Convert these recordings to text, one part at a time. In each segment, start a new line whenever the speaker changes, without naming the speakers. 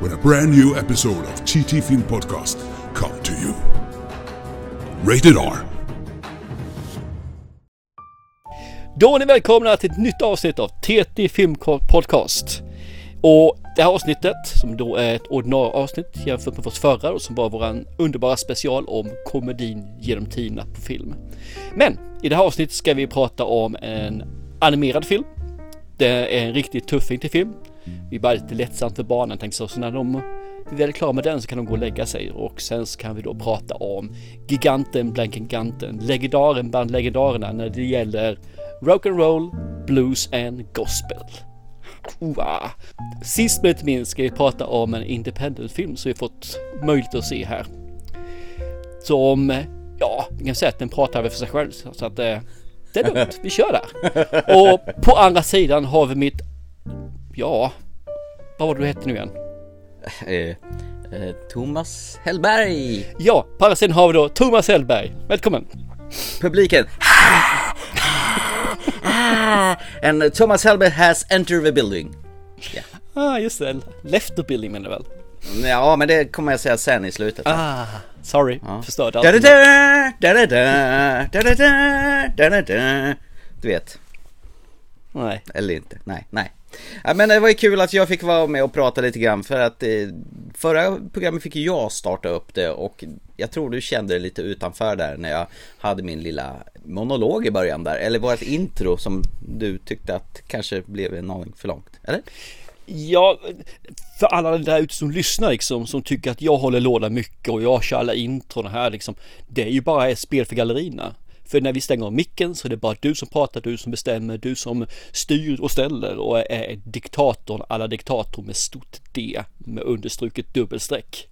when a brand new episode of TT Film Podcast come to you. Rated R.
Då är ni välkomna till ett nytt avsnitt av TT Film Podcast. Och det här avsnittet, som då är ett ordinarie avsnitt jämfört med vårt förra och som var våran underbara special om komedin genom tiderna på film. Men i det här avsnittet ska vi prata om en animerad film. Det är en riktigt tuffing till film. Vi är bara lite lättsamt för barnen tänkte så, så när de är väl klara med den så kan de gå och lägga sig och sen så kan vi då prata om giganten bland giganten, legendaren bland legendarerna när det gäller rock'n'roll, blues and gospel. Wow. Sist men inte minst ska vi prata om en independent-film som vi fått möjlighet att se här. Som, ja, vi kan säga att den pratar för sig själv så att det, det är lugnt, vi kör där. Och på andra sidan har vi mitt, ja, vad var det du hette nu igen?
Eh, eh, Thomas Hellberg!
Ja, på andra sidan har vi då Thomas Hellberg. Välkommen!
Publiken. And Thomas Hellberg has entered the building. Ja, yeah.
ah, just det. Left the building menar du väl?
Ja, men det kommer jag säga sen i slutet.
Ah, sorry.
Ja.
Förstörde allt.
Du vet.
Nej.
Eller inte. Nej, nej. Ja, men det var ju kul att jag fick vara med och prata lite grann för att eh, förra programmet fick jag starta upp det och jag tror du kände dig lite utanför där när jag hade min lilla monolog i början där, eller vårt intro som du tyckte att kanske blev en aning för långt, eller?
Ja, för alla där ute som lyssnar liksom, som tycker att jag håller låda mycket och jag kör alla intron här liksom. Det är ju bara ett spel för gallerierna. För när vi stänger av micken så är det bara du som pratar, du som bestämmer, du som styr och ställer och är diktatorn, alla diktator med stort D med understruket dubbelstreck.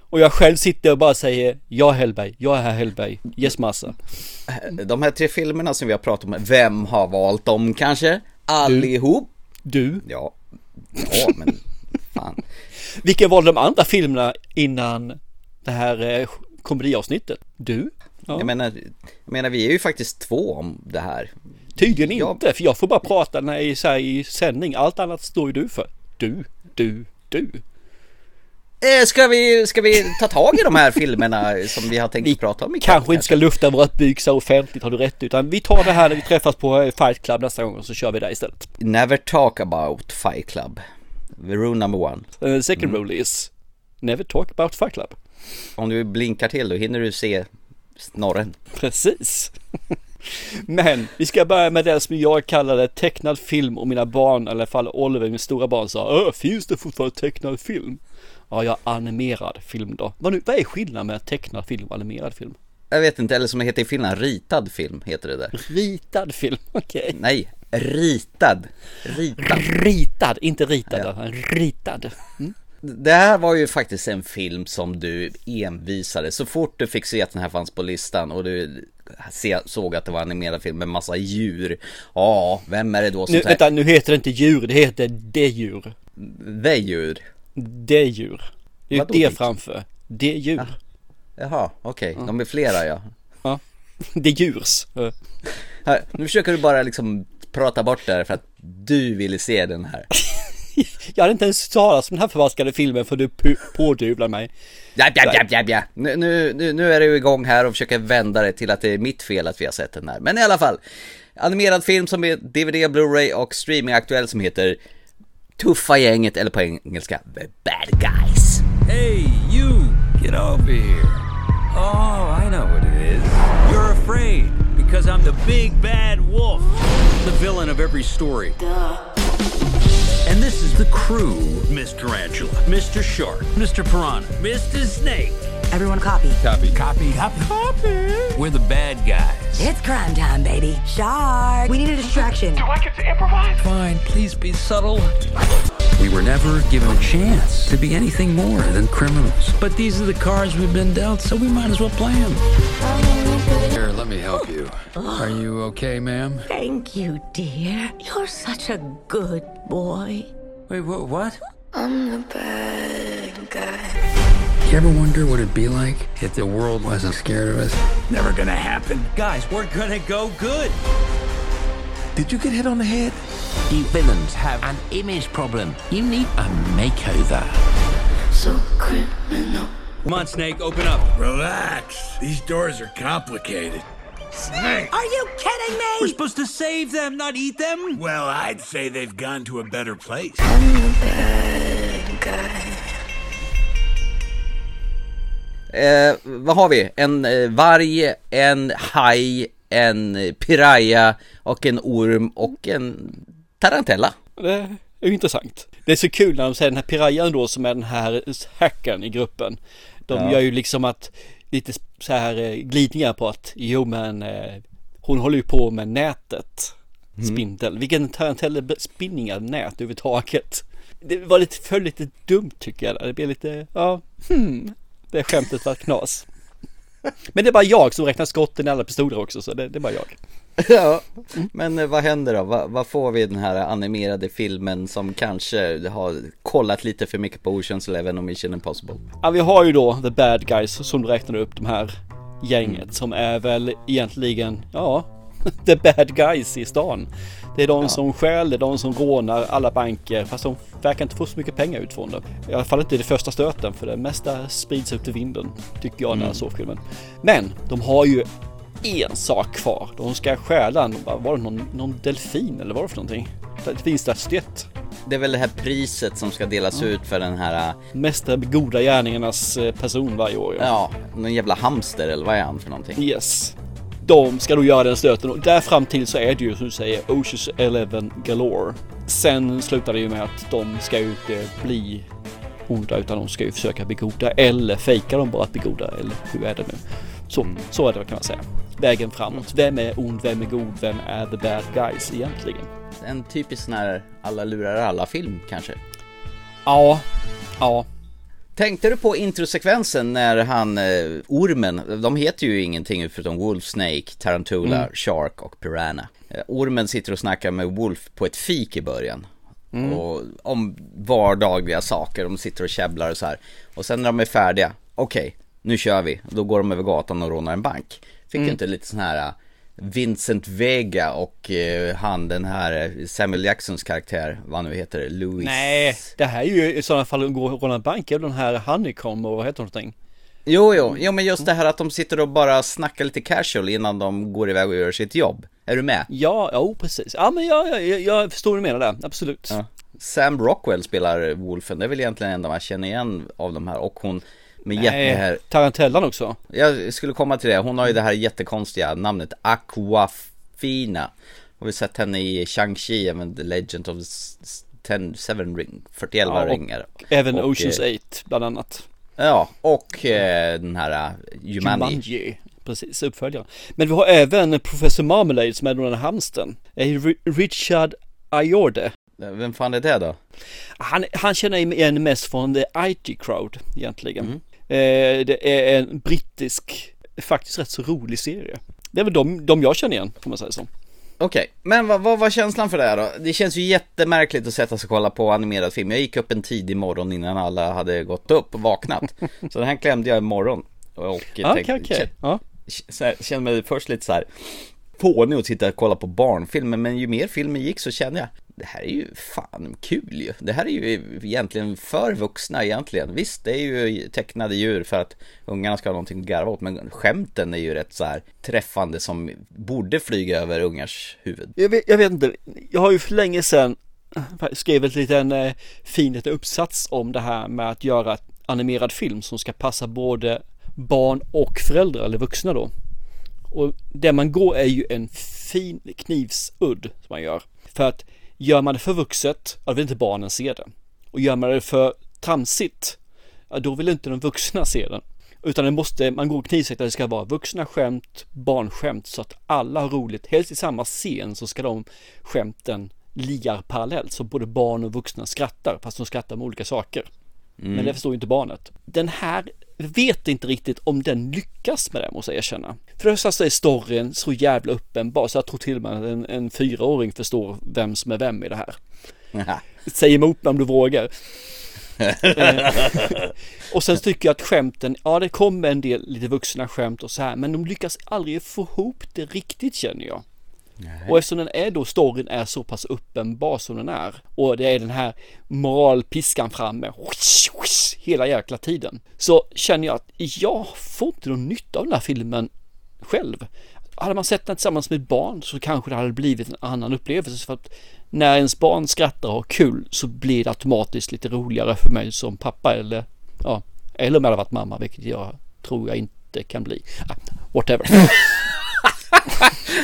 Och jag själv sitter och bara säger Ja Hellberg, jag är här Hellberg, yes massa.
De här tre filmerna som vi har pratat om, vem har valt dem kanske? Allihop?
Du,
Ja, ja men fan.
vilka var de andra filmerna innan det här eh, komediavsnittet? Du? Ja.
Jag menar, jag menar vi är ju faktiskt två om det här.
Tydligen
Ja.
inte, för jag får bara prata när jag är så här i sändning. Allt annat står ju du för. Du, du, du.
Eh, ska, vi, ska vi ta tag i de här filmerna som vi har tänkt
Vi
prata om ikväll,
Kanske inte ska lufta våra byk så offentligt, har du rätt. Utan vi tar det här när vi träffas på eh, Fight Club nästa gång och så kör vi där istället.
Never talk about Fight Club. The rule number one.
Uh, second rule is Never talk about Fight Club.
Om du blinkar till då hinner du se snorren.
Precis. Men vi ska börja med det som jag kallade tecknad film och mina barn, eller i alla fall Oliver, min stora barn sa Öh, finns det fortfarande tecknad film? Ja, jag animerad film då. Vad, nu, vad är skillnaden mellan tecknad film och animerad film?
Jag vet inte, eller som det heter i Finland, ritad film heter det där.
Ritad film, okej.
Nej, ritad. Ritad.
Ritad, inte ritad,
Ja.
ritad. Mm.
Det här var ju faktiskt en film som du envisade så fort du fick se att den här fanns på listan och du såg att det var en animerad film med massa djur. Ja, vem är det då som
Nu, vänta, nu heter det inte djur, det heter det djur.
The djur?
Det djur. Det är ju det
det?
framför. Det djur.
Jaha, okej, de är flera ja.
Ja. Det djurs.
Här, nu försöker du bara liksom prata bort det här för att du ville se den här.
Jag hade inte ens talat om den här förvaskade filmen för du pådyvlar mig.
Ja, ja, ja, ja, ja. Nu, nu, nu- är du igång här och försöker vända det till att det är mitt fel att vi har sett den här. Men i alla fall, animerad film som är DVD, Blu-ray och streaming aktuell som heter Tuffa gänget eller på engelska The Bad Guys.
Hey, you! Get over here. Oh, I know what it is. You're afraid because I'm the big bad wolf, the villain of every story. And this is the crew Miss Tarantula, Mr. Shark, Mr. Piranha, Mr. Snake.
Everyone copy.
Copy. Copy. Copy. Copy. We're the bad guys.
It's crime time, baby. Shark. We need a distraction. Do I get to improvise?
Fine, please be subtle. We were never given a chance to be anything more than criminals. But these are the cards we've been dealt, so we might as well play them. Here, let me help you. Oh. Are you okay, ma'am?
Thank you, dear. You're such a good boy.
Wait, wha- what?
I'm the bad guy.
You ever wonder what it'd be like if the world wasn't scared of us? Never gonna happen. Guys, we're gonna go good.
Did you get hit on the head?
You villains have an image problem. You need a makeover.
So criminal.
Come on, Snake, open up.
Relax. These doors are complicated. Snake!
Are you kidding
We're
me?
supposed to save them, not eat them.
Well, I'd say they've gone to a better place.
I'm the bad guy.
Eh, vad har vi? En eh, varg, en haj, en piraya och en orm och en tarantella.
Det är ju intressant. Det är så kul när de säger den här pirayan då som är den här hackern i gruppen. De
Ja.
gör ju liksom att lite så här eh, glidningar på att jo men eh, hon håller ju på med nätet. Spindel. Vilken tarantella-spinningar nät överhuvudtaget. Det var lite, föll lite dumt tycker jag. Det blev lite, ja, hmm. Det skämtet var knas. Men det är bara jag som räknar skotten i alla pistoler också så det, det är bara jag.
Ja, men eh, vad händer då? Vad, vad får vi i den här animerade filmen som kanske har kollat lite för mycket på Oceans Eleven och Mission Impossible?
Ja, vi har ju då The Bad Guys som du räknade upp de här gänget som är väl egentligen, ja, The Bad Guys i stan. Det är de som stjäl, det är de som rånar alla banker fast de verkar inte få så mycket pengar ut från det. I alla fall inte i det första stöten för det mesta sprids ut i vinden tycker jag när jag såg filmen. Men de har ju en sak kvar. De ska stjäla, en- var det någon, någon delfin eller vad det för någonting? Delfinstatyett.
Det är väl det här priset som ska delas ut för den här, eh,
Mesta goda gärningarnas eh, person varje år.
ja, någon jävla hamster eller vad är han för någonting?
Yes. De ska då göra den stöten och där fram till så är det ju som du säger Oceans Eleven galore. Sen slutar det ju med att de ska ju inte bli onda utan de ska ju försöka bli goda eller fejkar de bara att bli goda eller hur är det nu? Så, så är det kan man säga. Vägen framåt. Vem är ond? Vem är god? Vem är the bad guys egentligen?
En typisk sån här alla lurar alla film kanske?
Ja, ja,
Tänkte du på introsekvensen när han, eh, ormen, de heter ju ingenting förutom Wolf, Snake, Tarantula, Shark och Piranha. Eh, ormen sitter och snackar med Wolf på ett fik i början. Och om vardagliga saker, de sitter och käbblar och så här. Och sen när de är färdiga, okej, nu kör vi. Då går de över gatan och rånar en bank. Fick ju inte lite sån här eh, Vincent Vega och eh, han den här eh, Samuel Jacksons karaktär, vad nu heter, Louis.
nej, det här är ju i sådana fall att gå och råna en bank, är väl den här Honeycomb och vad heter någonting?
Jo, jo, jo, men just det här att de sitter och bara snackar lite casual innan de går iväg och gör sitt jobb. Är du med?
Ja, jo precis. Ja men jag, jag, jag, förstår vad du menar där, absolut.
Ja. Sam Rockwell spelar Wolfen, det är väl egentligen det enda man känner igen av de här och hon med det här,
Tarantellan också.
jag skulle komma till det, hon har ju det här jättekonstiga namnet Aquafina. Har vi sett henne i Shang-Chi, även The Legend of the Ten, Seven Ring, 41
Ja,
ringar.
Även
Och,
Oceans
eh,
8 bland annat.
Ja, och eh, den här uh, Jumanji.
Precis, uppföljaren. Men vi har även Professor Marmalade som är den här hamsten. Eh, Ri- Richard Ayoade.
Vem fan är det då?
Han, han känner igen mest från The IT Crowd egentligen.
Mm.
Eh, det är en brittisk, faktiskt rätt så rolig serie. Det är väl de, de jag känner igen, får man säga så.
Okej, men vad, vad var känslan för det här då? Det känns ju jättemärkligt att sätta sig och kolla på animerad film. Jag gick upp en tidig morgon innan alla hade gått upp och vaknat. så den här klämde jag imorgon. Och
Ja,
tänkte-
Okej, okej. Ja.
så här, kände mig först lite så här fånig att sitta och kolla på barnfilmer men ju mer filmen gick så kände jag det här är ju fan kul ju. Det här är ju egentligen för vuxna egentligen. Visst, det är ju tecknade djur för att ungarna ska ha någonting att garva åt men skämten är ju rätt så här träffande som borde flyga över ungars huvud.
Jag vet, jag vet inte, jag har ju för länge sedan eh, skrivit en liten eh, fin liten uppsats om det här med att göra animerad film som ska passa både barn och föräldrar eller vuxna då. Och det man går är ju en fin knivsudd som man gör. För att gör man det för vuxet, ja, då vill inte barnen se det. Och gör man det för tramsigt, ja, då vill inte de vuxna se den. Utan det måste, man går knivsegt att det ska vara vuxna skämt, barnskämt så att alla har roligt. Helst i samma scen så ska de skämten liar parallellt så både barn och vuxna skrattar fast de skrattar med olika saker. Men det förstår ju inte barnet. Den här vet inte riktigt om den lyckas med det måste jag erkänna. För det första så är storyn så jävla uppenbar så jag tror till och med att en, en fyraåring förstår vem som är vem i det här. Säg emot mig om du vågar. Eh, och sen tycker jag att skämten, ja det kommer en del lite vuxna skämt och så här, men de lyckas aldrig få ihop det riktigt känner jag. Och eftersom den är då, storyn är så pass uppenbar som den är och det är den här moralpiskan framme whoosh, whoosh, hela jäkla tiden. Så känner jag att jag får inte någon nytta av den här filmen själv. Hade man sett den tillsammans med ett barn så kanske det hade blivit en annan upplevelse för att när ens barn skrattar och har kul så blir det automatiskt lite roligare för mig som pappa eller ja, eller om jag hade varit mamma, vilket jag tror jag inte kan bli. Ah, whatever.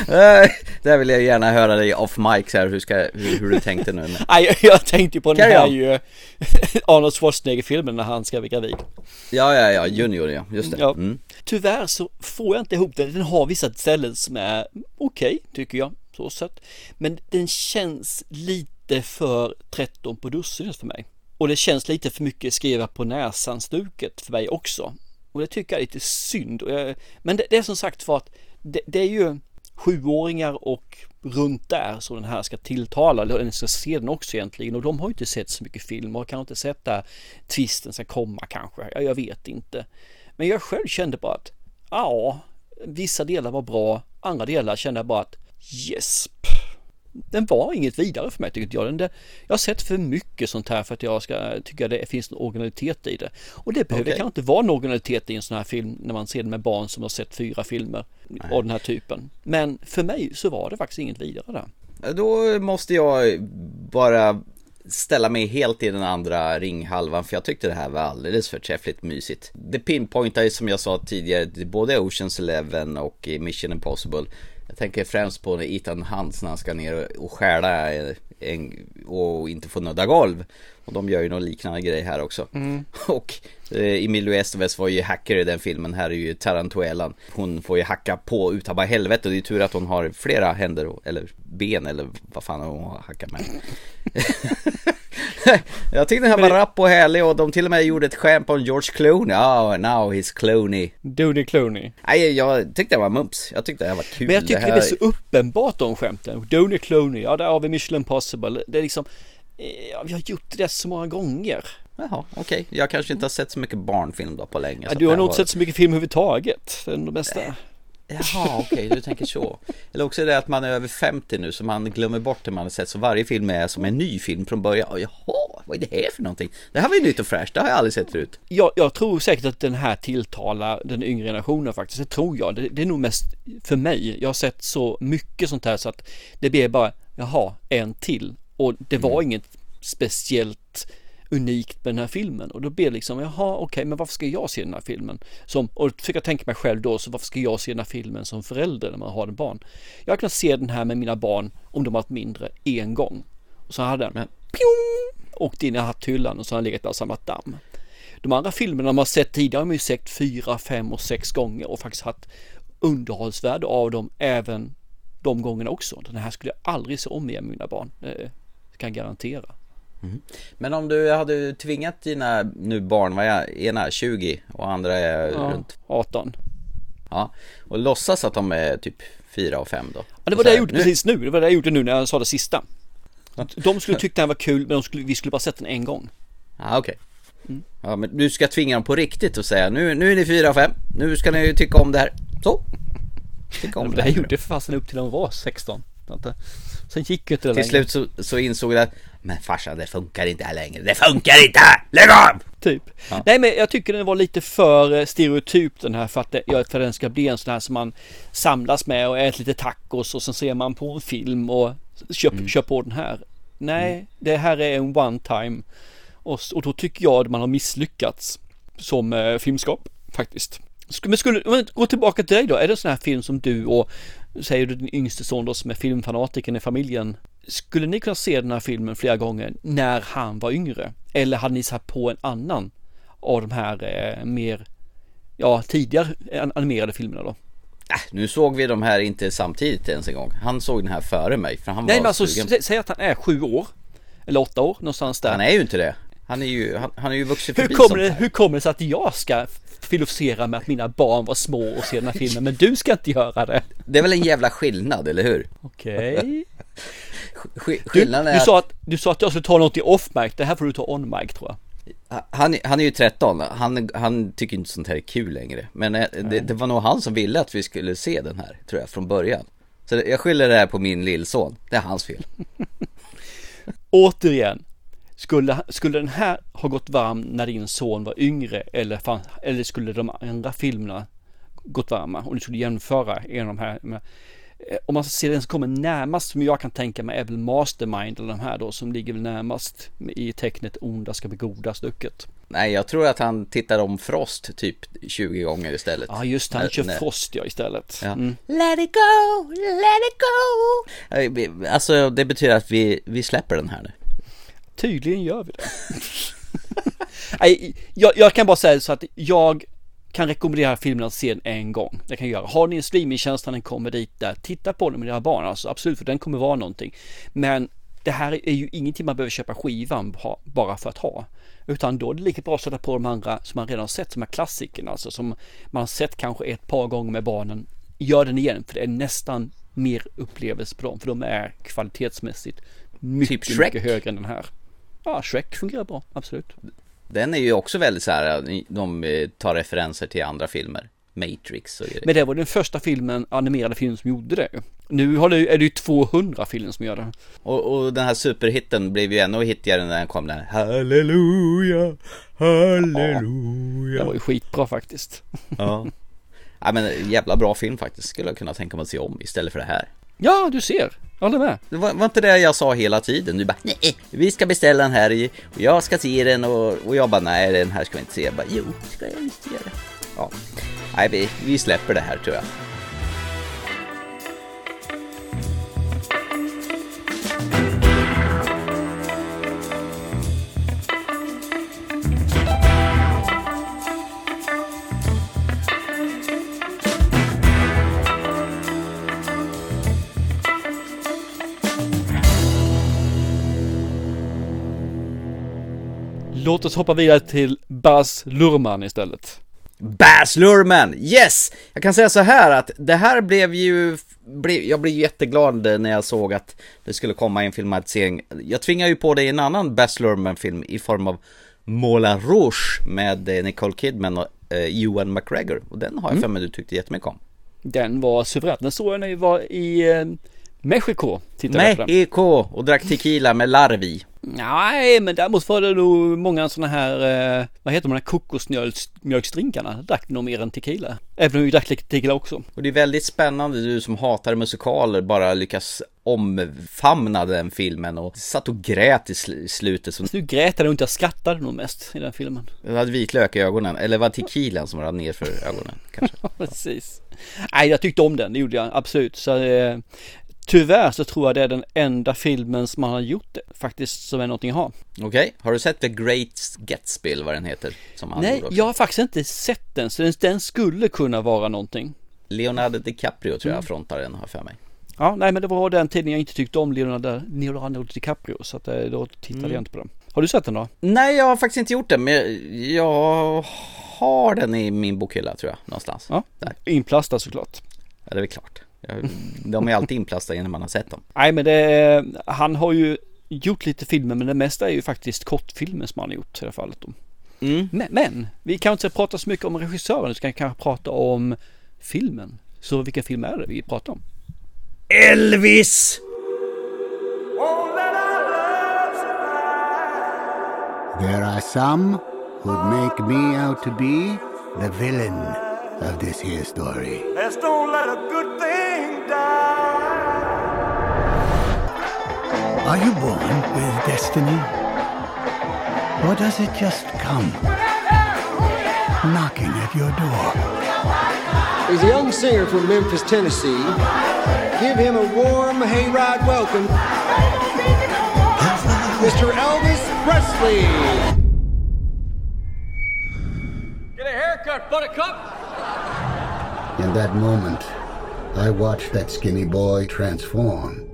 Eh, Där vill jag gärna höra dig off mic så här, hur, ska, hur, hur du tänkte nu.
Nej, jag tänkte på den här ju Arnold Schwarzenegger-filmen när han ska bli gravid.
Ja, ja, ja, Junior ja, just det.
Ja.
Mm.
Tyvärr så får jag inte ihop den. Den har vissa ställen som är okej, tycker jag. Så sett. Men den känns lite för 13 på dussinet för mig. Och det känns lite för mycket skriva på näsan-stuket för mig också. Och det tycker jag är lite synd. Men det, det är som sagt för att det, det är ju sjuåringar och runt där som den här ska tilltala, eller den ska se den också egentligen. Och de har ju inte sett så mycket film och kan inte sett där tvisten ska komma kanske, ja, jag vet inte. Men jag själv kände bara att ja, vissa delar var bra, andra delar kände jag bara att yes, den var inget vidare för mig tycker inte jag. Den, det, jag har sett för mycket sånt här för att jag ska tycka det finns en originalitet i det. Och det behöver kanske inte vara en originalitet i en sån här film när man ser den med barn som har sett fyra filmer av den här typen. Men för mig så var det faktiskt inget vidare där.
Då måste jag bara ställa mig helt i den andra ringhalvan för jag tyckte det här var alldeles för träffligt mysigt. Det pinpointar ju som jag sa tidigare både Oceans Eleven och Mission Impossible. Jag tänker främst på när Ethan Hunt när han ska ner och stjäla en, och inte få nudda golv. Och de gör ju någon liknande grej här också. Och eh, Emilio Estevez var ju hacker i den filmen, här är ju Tarantuelan. Hon får ju hacka på utav bara helvete och det är tur att hon har flera händer eller ben eller vad fan hon har hackat med. Jag tyckte den här var rapp och härlig och de till och med gjorde ett skämt om George Clooney. Oh, now he's Clooney.
Dooney Clooney.
Nej, jag tyckte det var mums. Jag tyckte det här var kul.
Men jag tycker det,
här...
är så uppenbart de skämten. Dooney Clooney, ja där har vi Mission Impossible. Det är liksom, eh, ja, vi har gjort det så många gånger.
Jaha, okej. Jag kanske inte har sett så mycket barnfilm då på länge.
Ja, du
det
har nog
var-
inte sett så mycket film överhuvudtaget. Det är nog det bästa.
Jaha, okej, du tänker så. Eller också är det att man är över 50 nu så man glömmer bort det man har sett. Så varje film är som en ny film från början. Och Jaha, vad är det här för någonting? Det här var ju nytt och fräscht, det har jag aldrig sett förut.
Jag, jag tror säkert att den här tilltalar den yngre generationen faktiskt. Det tror jag. Det, det är nog mest för mig. Jag har sett så mycket sånt här så att det blir bara, jaha, en till. Och det var inget speciellt unikt med den här filmen och då blir det liksom, jaha okej men varför ska jag se den här filmen? Som, och då försöker jag tänka mig själv då, så varför ska jag se den här filmen som förälder när man har en barn? Jag kan se den här med mina barn om de har varit mindre en gång. Och så hade den
Men-
pjong, åkt in i hatthyllan och så har den legat där och samlat damm. De andra filmerna man har sett tidigare har man ju sett fyra, fem och sex gånger och faktiskt haft underhållsvärde av dem även de gångerna också. Den här skulle jag aldrig se om igen med mina barn. Det kan jag garantera.
Men om du hade tvingat dina nu barn, vad är ena 20 och andra är
Ja,
runt,
18.
ja, och låtsas att de är typ 4 och 5 då?
Ja, det var det jag
här,
gjorde
nu-
precis nu. Det var det jag gjorde nu när jag sa det sista. De skulle tycka den var kul men skulle, vi skulle bara sett den en gång.
Ja, okej.
Mm.
Ja, men du ska tvinga dem på riktigt och säga nu, nu är ni 4 och 5, nu ska ni tycka om det här. Så. Tycka om
Det
det
här
här.
gjorde för fasen upp till de var 16. Inte? Sen gick ju inte det
Till
längre.
slut så, så insåg jag att Men farsan det funkar inte här längre, det funkar inte! Lägg av!
Typ. Nej men jag tycker den var lite för eh, stereotyp den här för att, det, ja, för att den ska bli en sån här som man samlas med och äter lite tacos och sen ser man på en film och köp, kör på den här. Nej, det här är en one time och, och då tycker jag att man har misslyckats som eh, filmskap faktiskt. Sk- Men skulle, men gå tillbaka till dig då, är det en sån här film som du och säger du din yngste son då som är filmfanatiken i familjen. Skulle ni kunna se den här filmen flera gånger när han var yngre? Eller hade ni satt på en annan av de här eh, mer, ja tidigare an- animerade filmerna då?
Äh, nu såg vi de här inte samtidigt ens en gång. Han såg den här före mig för han
Nej
var
men alltså sä- säg att han är sju år. Eller åtta år, någonstans där.
Han är ju inte det. Han är ju, han, han är ju vuxit
hur,
förbi
kommer
sånt
det, hur kommer det sig att jag ska filosofera med att mina barn var små och se den här filmen, men du ska inte göra det?
Det är väl en jävla skillnad, eller hur?
Okej.
Sk-
Du,
Skillnaden är
du,
att
sa att, du sa att jag skulle ta något i off-mic, det här får du ta on-mic tror jag.
han, han är ju 13, han, han tycker inte sånt här är kul längre. Men eh, det, det var nog han som ville att vi skulle se den här, tror jag, från början. Så jag skyller det här på min lillson, det är hans fel.
Återigen, skulle, skulle den här ha gått varm när din son var yngre eller, fan, eller skulle de andra filmerna gått varma? Om du skulle jämföra en av de här med, eh, om man ser den som kommer närmast som jag kan tänka mig är väl Mastermind eller de här då som ligger väl närmast i tecknet onda ska bli goda stycket.
Nej, jag tror att han tittar om Frost typ 20 gånger istället.
Ja just han kör
nej.
Frost ja istället.
Ja.
Mm.
Let it go, let it go. Eh, Alltså det betyder att vi, vi släpper den här nu.
Tydligen gör vi det. Nej, jag, jag kan bara säga så att jag kan rekommendera filmen att se den en gång. Det kan jag göra. Har ni en streamingtjänst när den kommer dit där, titta på den med era barn. Alltså absolut, för den kommer vara någonting. Men det här är ju ingenting man behöver köpa skivan bara för att ha. Utan då är det lika bra att sätta på de andra som man redan har sett, som är klassikerna. Alltså som man har sett kanske ett par gånger med barnen. Gör den igen, för det är nästan mer upplevelse på dem. För de är kvalitetsmässigt mycket,
Typ
mycket högre än den här. Ja, Shrek fungerar bra, absolut.
Den är ju också väldigt så här, de eh, tar referenser till andra filmer. Matrix och grejer.
Men det var den första filmen, animerade filmen som gjorde det. Nu har det, är det ju 200 filmer som gör det.
Och, och den här superhitten blev ju ännu hittigare när den kom där. Halleluja, halleluja.
Det var ju skitbra faktiskt.
Ja. ja men jävla bra film faktiskt, skulle jag kunna tänka mig att se om istället för det här.
Ja, du ser. Jag håller med.
Det var, var inte det jag sa hela tiden? Du bara nej, vi ska beställa den här i- och jag ska se den och, och jag bara nej, den här ska vi inte se. Jag bara jo, det ska jag visst göra. Ja, nej vi, vi släpper det här tror jag.
Låt oss hoppa vidare till Baz Luhrmann istället.
Baz Luhrmann, yes! Jag kan säga så här att det här blev ju, blev, jag blev jätteglad när jag såg att det skulle komma en filmatisering. Jag tvingar ju på dig en annan Baz Luhrmann-film i form av Moulin Rouge med eh, Nicole Kidman och eh, Ewan McGregor. Och den har jag för mig du tyckte jättemycket om.
Den var suverän. Den såg jag när vi var i eh, Mexiko.
Mexiko och drack tequila med larv i.
Nej, men däremot var det nog många sådana här, eh, vad heter de här kokosmjölksdrinkarna? Drack nog mer än tequila. Även om vi drack lite tequila också.
Och det är väldigt spännande, du som hatar musikaler bara lyckas omfamna den filmen och satt och grät i sl- slutet som
Nu grät jag nog inte, jag skrattade nog mest i den filmen.
du hade vitlök i ögonen, eller var det tequilan som rann ner för ögonen kanske?
Precis. Nej, jag tyckte om den, det gjorde jag absolut. Så, eh, tyvärr så tror jag det är den enda filmen som man har gjort det, faktiskt som är någonting att ha.
Okej, har du sett The Great Gatsby vad den heter? Som han
Nej, jag har faktiskt inte sett den, så den, den skulle kunna vara någonting.
Leonardo DiCaprio tror jag
Mm.
frontar den, har för mig.
Ja, nej men det var den tiden jag inte tyckte om Leonardo, Leonardo DiCaprio, så att, eh, då tittade
Mm.
jag inte på den. Har du sett den då?
Nej, jag har faktiskt inte gjort det, men jag, jag har den i min bokhylla tror jag, någonstans.
Ja,
Där.
inplastad såklart.
Ja, det är väl klart. Jag, de är alltid inplastade innan man har sett dem.
Nej men det, han har ju gjort lite filmer men det mesta är ju faktiskt kortfilmer som han har gjort i det här fallet. Då.
Mm.
Men, men vi kan inte prata så mycket om regissören, vi ska kanske prata om filmen. Så vilken film är det vi pratar om?
Elvis!
There are some who'd make me out to be the villain of this here story.
Let's don't let a good thing die.
Are you born with destiny? Or does it just come knocking at your door?
He's a young singer from Memphis, Tennessee. Give him a warm hayride welcome. Mr. Elvis Presley.
That moment, I watched that skinny boy transform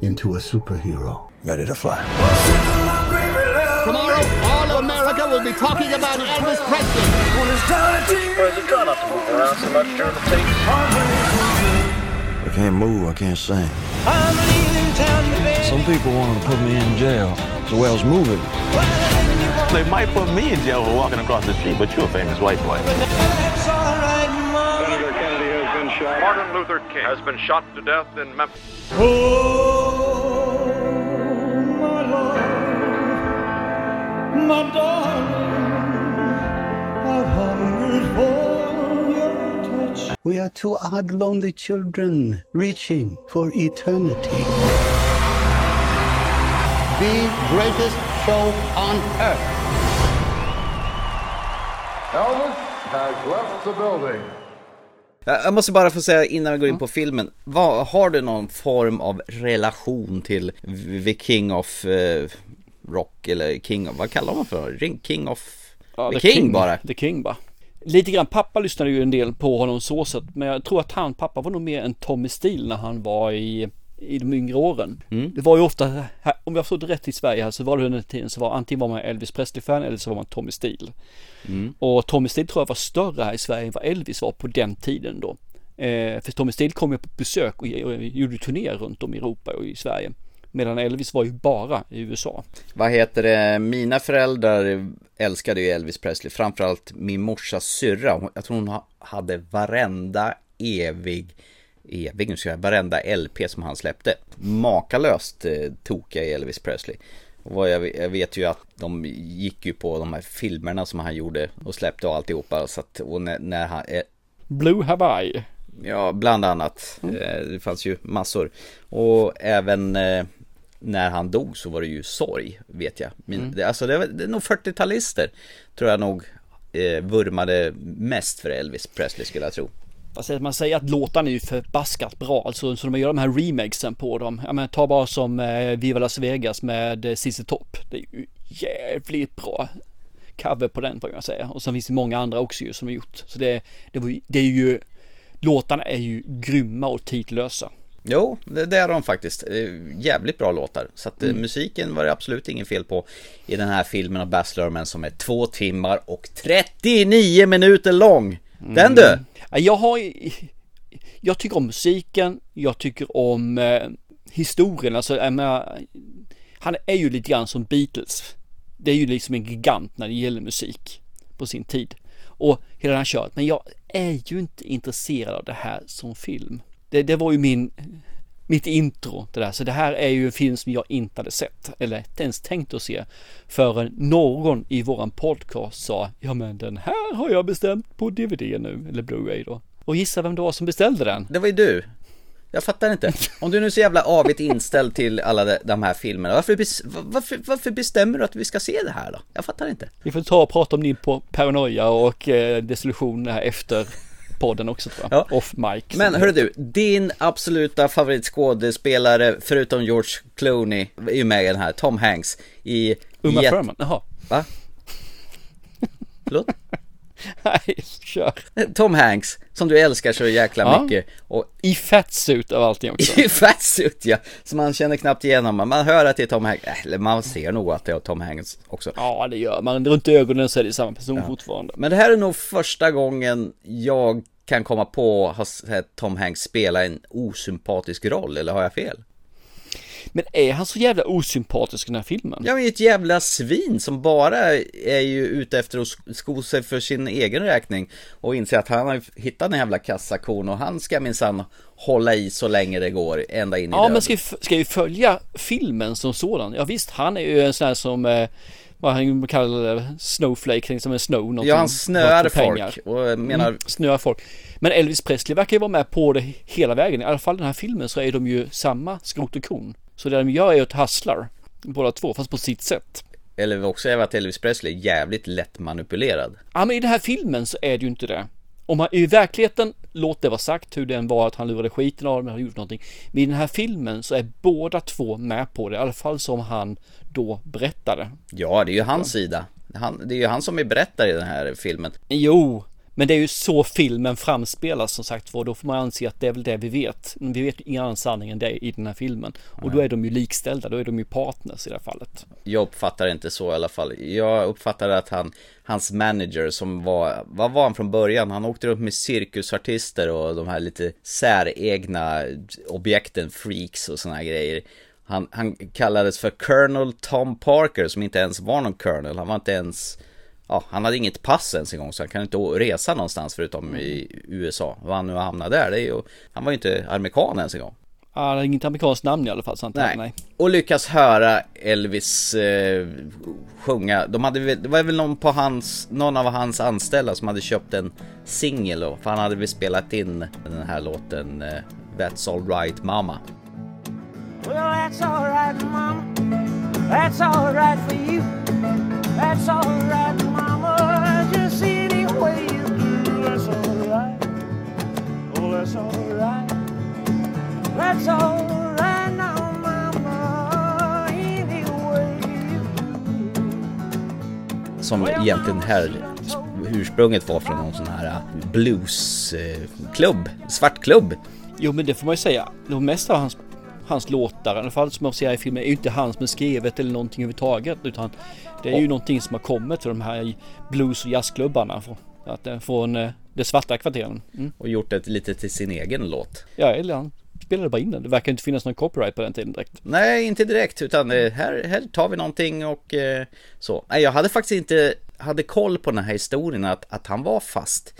into a superhero.
Ready to fly.
Tomorrow, all of America will be talking about Elvis Presley.
Where's it done? Not to move around so much during the tape.
I can't move, I can't sing. Some people wanted to put me in jail. So well's moving.
They might put me in jail for walking across the street, but you're a famous white boy.
Martin Luther King has been shot to death in Memphis.
Oh, My darling, I've hungered for your touch.
We are two odd, lonely children reaching for eternity.
The greatest show on earth.
Elvis has left the building.
Jag måste bara få säga innan vi går in på filmen, vad, har du någon form av relation till The King of eh, Rock eller King of, vad kallar man för? King of...
Ja,
The King, bara.
The King bara. Lite grann, pappa lyssnade ju en del på honom så sätt, men jag tror att han, pappa var nog mer en Tommy Steele när han var i i de yngre åren.
Mm.
Det var ju ofta, här, om jag förstått det rätt i Sverige här så var det under den tiden så var antingen var man Elvis Presley-fan eller så var man Tommy Steele.
Mm.
Och Tommy Steele tror jag var större här i Sverige än vad Elvis var på den tiden då. Eh, för Tommy Steele kom ju på besök och, och gjorde turnéer runt om i Europa och i Sverige. Medan Elvis var ju bara i USA.
Vad heter det, mina föräldrar älskade ju Elvis Presley, framförallt min morsas syrra. Jag tror hon ha- hade varenda evig, evig, nu ska jag, varenda LP som han släppte. Makalöst eh, tokiga i Elvis Presley. Och jag, jag vet ju att de gick ju på de här filmerna som han gjorde och släppte och alltihopa. Så att, och när, när han, eh,
Blue Hawaii.
Ja, bland annat. Eh, Det fanns ju massor. Och även eh, när han dog så var det ju sorg, vet jag. Min,
Mm.
det, alltså det, var, det är nog 40-talister tror jag nog eh, vurmade mest för Elvis Presley skulle jag tro.
Alltså man säger att låtarna är ju förbaskat bra, alltså så de gör de här remakesen på dem. Ja men ta bara som eh, Viva Las Vegas med eh, ZZ Top. Det är ju jävligt bra cover på den får jag säga. Och sen finns det många andra också ju som har gjort. Så det, det, var, det är ju, låtarna är ju grymma och tidlösa.
Jo, det, är de faktiskt. Jävligt bra låtar. Så att eh,
Mm.
musiken var det absolut ingen fel på i den här filmen av Baz Luhrmann som är två timmar och 39 minuter lång. Den du!
Mm. Ja, jag har Jag tycker om musiken, jag tycker om eh, historien, alltså jag menar, Han är ju lite grann som Beatles. Det är ju liksom en gigant när det gäller musik på sin tid. Och hela den här köret, men jag är ju inte intresserad av det här som film. Det, det var ju min mitt intro det där. Så det här är ju en film som jag inte hade sett eller inte ens tänkt att se förrän någon i våran podcast sa ja men den här har jag bestämt på DVD nu eller Blu-ray då. Och gissa vem det var som beställde den?
Det var ju du. Jag fattar inte. Om du nu är så jävla avigt inställd till alla de, de här filmerna, varför, varför, varför bestämmer du att vi ska se det här då? Jag fattar inte.
Vi får ta och prata om din på paranoia och eh, här efter podden också tror jag. Off mic.
Men hörru du, din absoluta favoritskådespelare förutom George Clooney är ju med i den här, Tom Hanks i...
Uma
Jet-
Thurman, jaha.
Va? Förlåt?
Nej, kör.
Tom Hanks, som du älskar så jäkla
Ja.
mycket. Och
I fatsuit av allting också.
I fatsuit ja, så man känner knappt igenom Man hör att det är Tom Hanks, äh, eller man ser nog att det är Tom Hanks också.
Ja, det gör man. Runt ögonen så är det samma person fortfarande.
Men det här är nog första gången jag kan komma på att Tom Hanks spela en osympatisk roll, eller har jag fel?
Men är han så jävla osympatisk i den här filmen?
Ja, men ett jävla svin som bara är ju ute efter att sk- sko sig för sin egen räkning och inser att han har hittat en jävla kassakon och han ska minsann hålla i så länge det går, ända in i
Ja,
döden.
men ska vi, ska vi följa filmen som sådan? Ja visst, han är ju en sån här som, eh, vad han kallar det, snowflake, som en snow. någonting.
Ja, han snöar folk och jag menar,
Mm, snöar folk. Men Elvis Presley verkar ju vara med på det hela vägen. I alla fall i den här filmen så är de ju samma skrot och korn. Så det de gör är att hasslar, båda två, fast på sitt sätt.
eller också är det att Elvis Presley är jävligt lätt manipulerad.
Ja men i den här filmen så är det ju inte det. Om han, I verkligheten, låt det vara sagt hur den var att han lurade skiten av dem eller gjort någonting. Men i den här filmen så är båda två med på det, i alla fall som han då berättade.
Ja, det är ju hans sida. Han, det är ju han som är berättare i den här filmen.
Jo, Men det är ju så filmen framspelas som sagt var. Då får man anse att det är väl det vi vet. Vi vet ingen annan sanning än det i den här filmen. Och då är de ju likställda. Då är de ju partners i det här fallet.
Jag uppfattar det inte så i alla fall. Jag uppfattar att han, hans manager som var, vad var han från början? Han åkte runt med cirkusartister och de här lite säregna objekten, freaks och såna här grejer. Han, han kallades för Colonel Tom Parker som inte ens var någon Colonel. Han var inte ens Ja, han hade inget pass ens en gång så han kan inte resa någonstans förutom i USA. Vad han nu hamnade där, det är ju, han var ju inte amerikan ens en gång.
Ja, det är inget amerikanskt namn i alla fall. Sant?
Nej. nej. Och lyckas höra Elvis eh, sjunga. De hade, det var väl någon på hans, någon av hans anställda som hade köpt en singel då. För han hade väl spelat in den här låten eh, That's alright mama.
Well, that's alright mama. That's alright for you. That's alright mama. Just any way you do. That's alright. Oh, that's alright. That's alright now, mama. Any way you
Som egentligen här ursprunget var från någon sån här bluesklubb, svartklubb.
Jo men det får man ju säga. Det mesta av hans, hans låtar, i alla fall som man ser i filmen, är ju inte han som är skrivet eller någonting överhuvudtaget. Utan det är ju någonting som har kommit till de här blues och jazzklubbarna. Från, att, från eh, de svarta kvarteren.
Mm. Och gjort det lite till sin egen låt.
Ja, eller han spelade bara in den. Det verkar inte finnas någon copyright på den tiden direkt.
Nej, inte direkt, utan eh, här, här tar vi någonting och eh, så. Nej, jag hade faktiskt inte, hade koll på den här historien att, att han var fast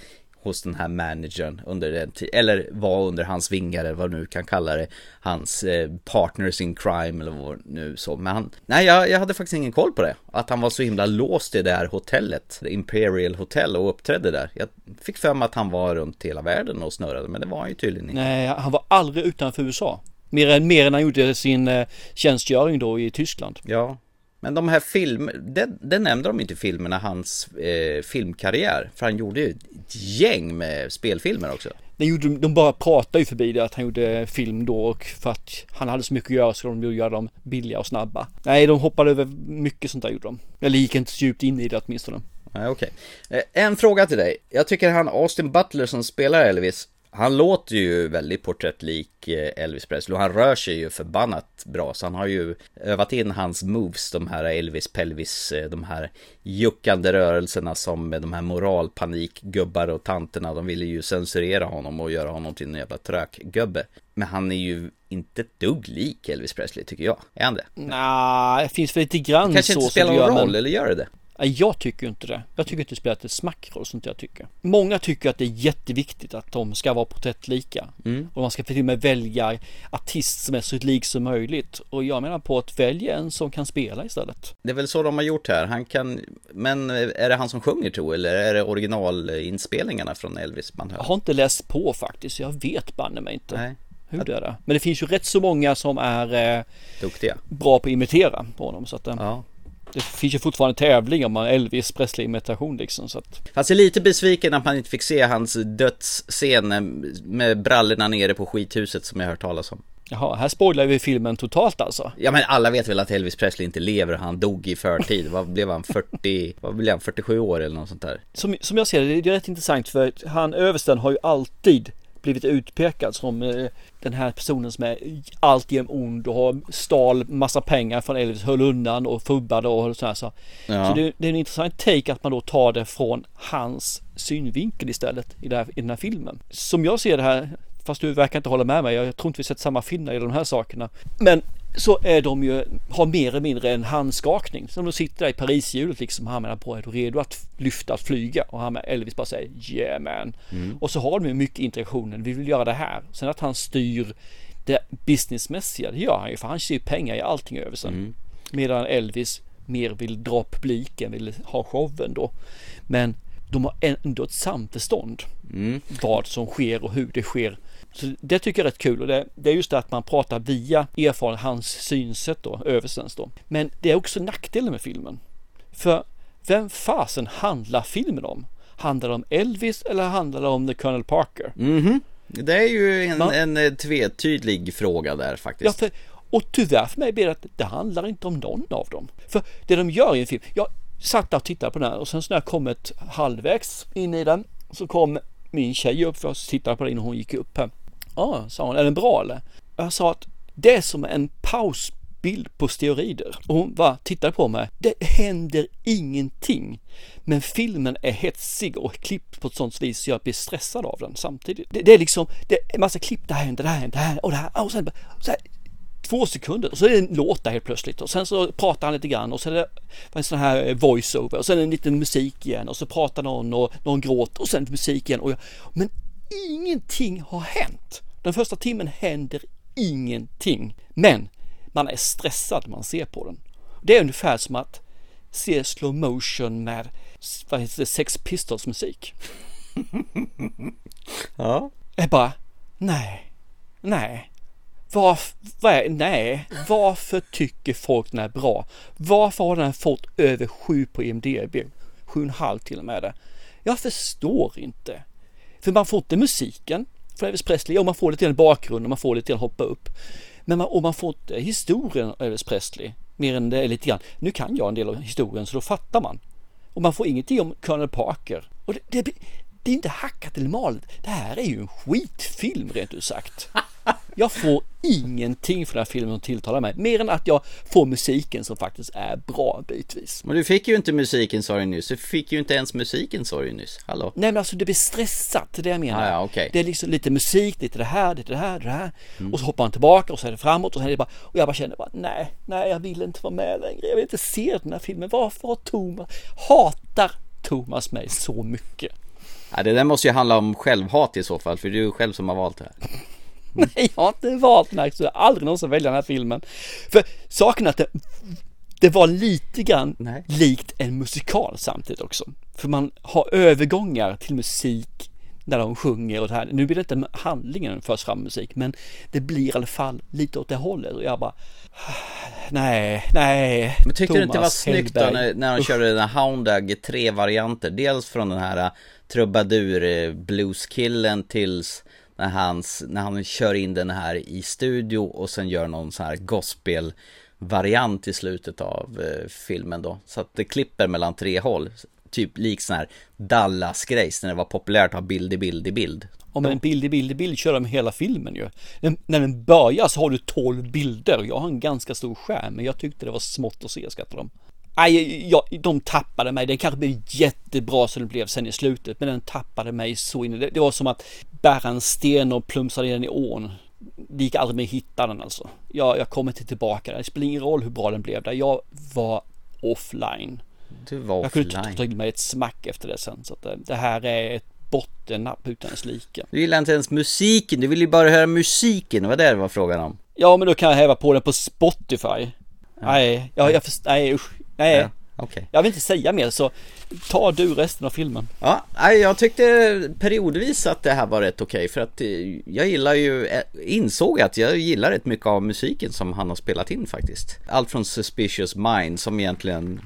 hos den här managern under den eller var under hans vingar eller vad nu kan kalla det, hans eh, partners in crime eller vad nu så. Men han, nej jag, jag hade faktiskt ingen koll på det. Att han var så himla låst i det här hotellet, Imperial Hotel och uppträdde där. Jag fick för mig att han var runt hela världen och snurrade, men det var han ju tydligen inte.
Nej, han var aldrig utanför USA. Mer än, mer än han gjorde sin eh, tjänstgöring då i Tyskland.
Ja, men de här film, det, det nämnde de inte i filmerna, hans eh, filmkarriär. För han gjorde ju ett gäng med spelfilmer också.
De, gjorde, de bara pratade ju förbi det att han gjorde film då och för att han hade så mycket att göra så de göra dem billiga och snabba. Nej, de hoppade över mycket sånt där gjorde de. Eller gick inte så djupt in i det åtminstone.
Nej, okej. Okay. En fråga till dig. Jag tycker han Austin Butler som spelar Elvis, han låter ju väldigt porträttlik Elvis Presley och han rör sig ju förbannat bra så han har ju övat in hans moves, de här Elvis Pelvis, de här juckande rörelserna som de här moralpanikgubbar och tanterna, de ville ju censurera honom och göra honom till en jävla trökgubbe. Men han är ju inte ett dugg lik Elvis Presley tycker jag, är han det?
Nej, det finns väl lite grann
Kanske
så
inte spelar någon roll, men... eller gör det det?
Jag tycker inte det. Jag tycker inte det spelar ett smackroll sånt jag tycker. Många tycker att det är jätteviktigt att de ska vara porträttlika. Mm. Och man ska till och med välja artist som är så lik som möjligt. Och jag menar på att välja en som kan spela istället.
Det är väl så de har gjort här. Han kan, men är det han som sjunger tror eller är det originalinspelningarna från Elvis man hör?
Jag har inte läst på faktiskt. Jag vet banne mig inte. Nej. Hur det är det. Men det finns ju rätt så många som är eh,
Duktiga.
bra på att imitera på honom. Så att, eh,
ja
det finns ju fortfarande tävling om man Elvis Presley imitation liksom så att
är lite besviken att man inte fick se hans dödsscen med brallorna nere på skithuset som jag hört talas om.
Jaha, här spoilar vi filmen totalt alltså?
Ja men alla vet väl att Elvis Presley inte lever, han dog i förtid. Vad blev han, 40, vad blev han, 47 år eller något sånt där?
Som, som jag ser det, det är rätt intressant för han översten har ju alltid blivit utpekad som eh, den här personen som är alltid ond och har stal massa pengar från Elvis, höll undan och fubbade och sådär så. Ja. Så det, det, är en intressant take att man då tar det från hans synvinkel istället i, här, i den här filmen. Som jag ser det här, fast du verkar inte hålla med mig, jag tror inte vi sett samma film när det de här sakerna. Men så är de ju, har mer eller mindre en handskakning. Som de sitter där i Parishjulet liksom, han menar på, är du redo att lyfta, att flyga? Och han med Elvis bara säger yeah man. Mm. Och så har de ju mycket interaktionen, vi vill göra det här. Sen att han styr det businessmässiga, det gör han ju, för han ser pengar i allting över sen. Mm. Medan Elvis mer vill dra publiken, vill ha showen då. Men de har ändå ett samförstånd. Mm. Vad som sker och hur det sker. Så det tycker jag är rätt kul och det, det är just det att man pratar via erfarenhet, hans synsätt då, överstens då. Men det är också nackdelen med filmen. För vem fasen handlar filmen om? Handlar det om Elvis eller handlar det om The Colonel Parker?
Mhm. Det är ju en, Man, en eh, tvetydlig fråga där faktiskt.
Ja, för, och tyvärr för mig blir det att det handlar inte om någon av dem. För det de gör i en film, jag satt där och tittade på den här och sen så när jag kommit halvvägs in i den Så kom min tjej upp för oss tittade på det innan hon gick upp här. Ja, sa hon, är den bra eller? Jag sa att det är som en pausbild på steroider. Och hon bara tittade på mig. Det händer ingenting. Men filmen är hetsig och klippt på ett sånt vis så jag blir stressad av den samtidigt. Det, det är liksom, det är en massa klipp, det här händer, det här händer, det här och det här. Och sen, så här, två sekunder och så är det en låt där helt plötsligt och sen så pratar han lite grann och så är det en sån här eh, voiceover och sen en liten musik igen och så pratar någon och någon gråter och sen musik igen och jag, men ingenting har hänt. Den första timmen händer ingenting. Men man är stressad när man ser på den. Det är ungefär som att se slow motion med vad heter det, Sex Pistols musik.
Ja.
Jag bara, nej, nej. Varför, vad är, nej, varför tycker folk den är bra? Varför har den fått över 7 på IMDB? 7,5 till och med det. Jag förstår inte. För man får inte musiken för Elvis Presley och man får lite grann bakgrund och man får lite grann hoppa upp. Men man, och man får inte historien av Elvis Presley mer än det är lite grann. Nu kan jag en del av historien så då fattar man. Och man får ingenting om Colonel Parker. Och det, det, det är inte hackat eller malet. Det här är ju en skitfilm rent ut sagt. Jag får ingenting för den här filmen som tilltalar mig. Mer än att jag får musiken som faktiskt är bra bitvis.
Men du fick ju inte musiken sa du nyss. Du fick ju inte ens musiken sa du nyss. Hallå?
Nej men alltså det blir stressat, det är det jag menar.
Ah, ja, okay.
Det är liksom lite musik, lite det här, lite det här, det här. Mm. Och så hoppar han tillbaka och så är det framåt och så är det bara, och jag bara känner bara nej, nej jag vill inte vara med längre. Jag vill inte se den här filmen. Varför har Thomas, hatar Thomas mig så mycket?
Ja, det där måste ju handla om självhat i så fall, för det är ju själv som har valt det här.
Nej, jag har inte valt den här, så jag aldrig någonsin välja den här filmen. För saken är att det, det var lite grann Nej. likt en musikal samtidigt också. För man har övergångar till musik när de sjunger och det här. Nu blir det inte handlingen förs fram musik, men det blir i alla fall lite åt det hållet och jag bara Nej, nej.
Men tyckte Thomas du inte det var snyggt då när, när de körde den här Houndag tre varianter? Dels från den här trubadur eh, blueskillen tills när, hans, när han kör in den här i studio och sen gör någon sån här gospel variant i slutet av eh, filmen då. Så att det klipper mellan tre håll. Typ lik sån här Dallas-grejs när det var populärt att ha bild i bild i bild.
Om en bild i bild i bild kör de hela filmen ju. När den börjar så har du 12 bilder. Jag har en ganska stor skärm men jag tyckte det var smått att se skrattar de. Nej, jag, de tappade mig. Det kanske blev jättebra som det blev sen i slutet, men den tappade mig så in det, det var som att bära en sten och plumsa ner den i ån. Det gick aldrig mer att hitta den alltså. Jag, jag kommer inte tillbaka där. Det spelar ingen roll hur bra den blev där. Jag var offline.
Du var
jag kunde inte ta till mig ett smack efter det sen. Så att det, det här är ett bottennapp utan dess like.
Du gillar inte ens musiken, du vill ju bara höra musiken, det var det det var frågan om.
Ja, men då kan jag häva på den på Spotify. Ja. Nej, jag, jag nej usch. Nej, ja,
okay.
jag vill inte säga mer så ta du resten av filmen.
Ja, jag tyckte periodvis att det här var rätt okej okay, för att eh, jag gillar ju, eh, insåg att jag gillar rätt mycket av musiken som han har spelat in faktiskt. Allt från Suspicious Mind som egentligen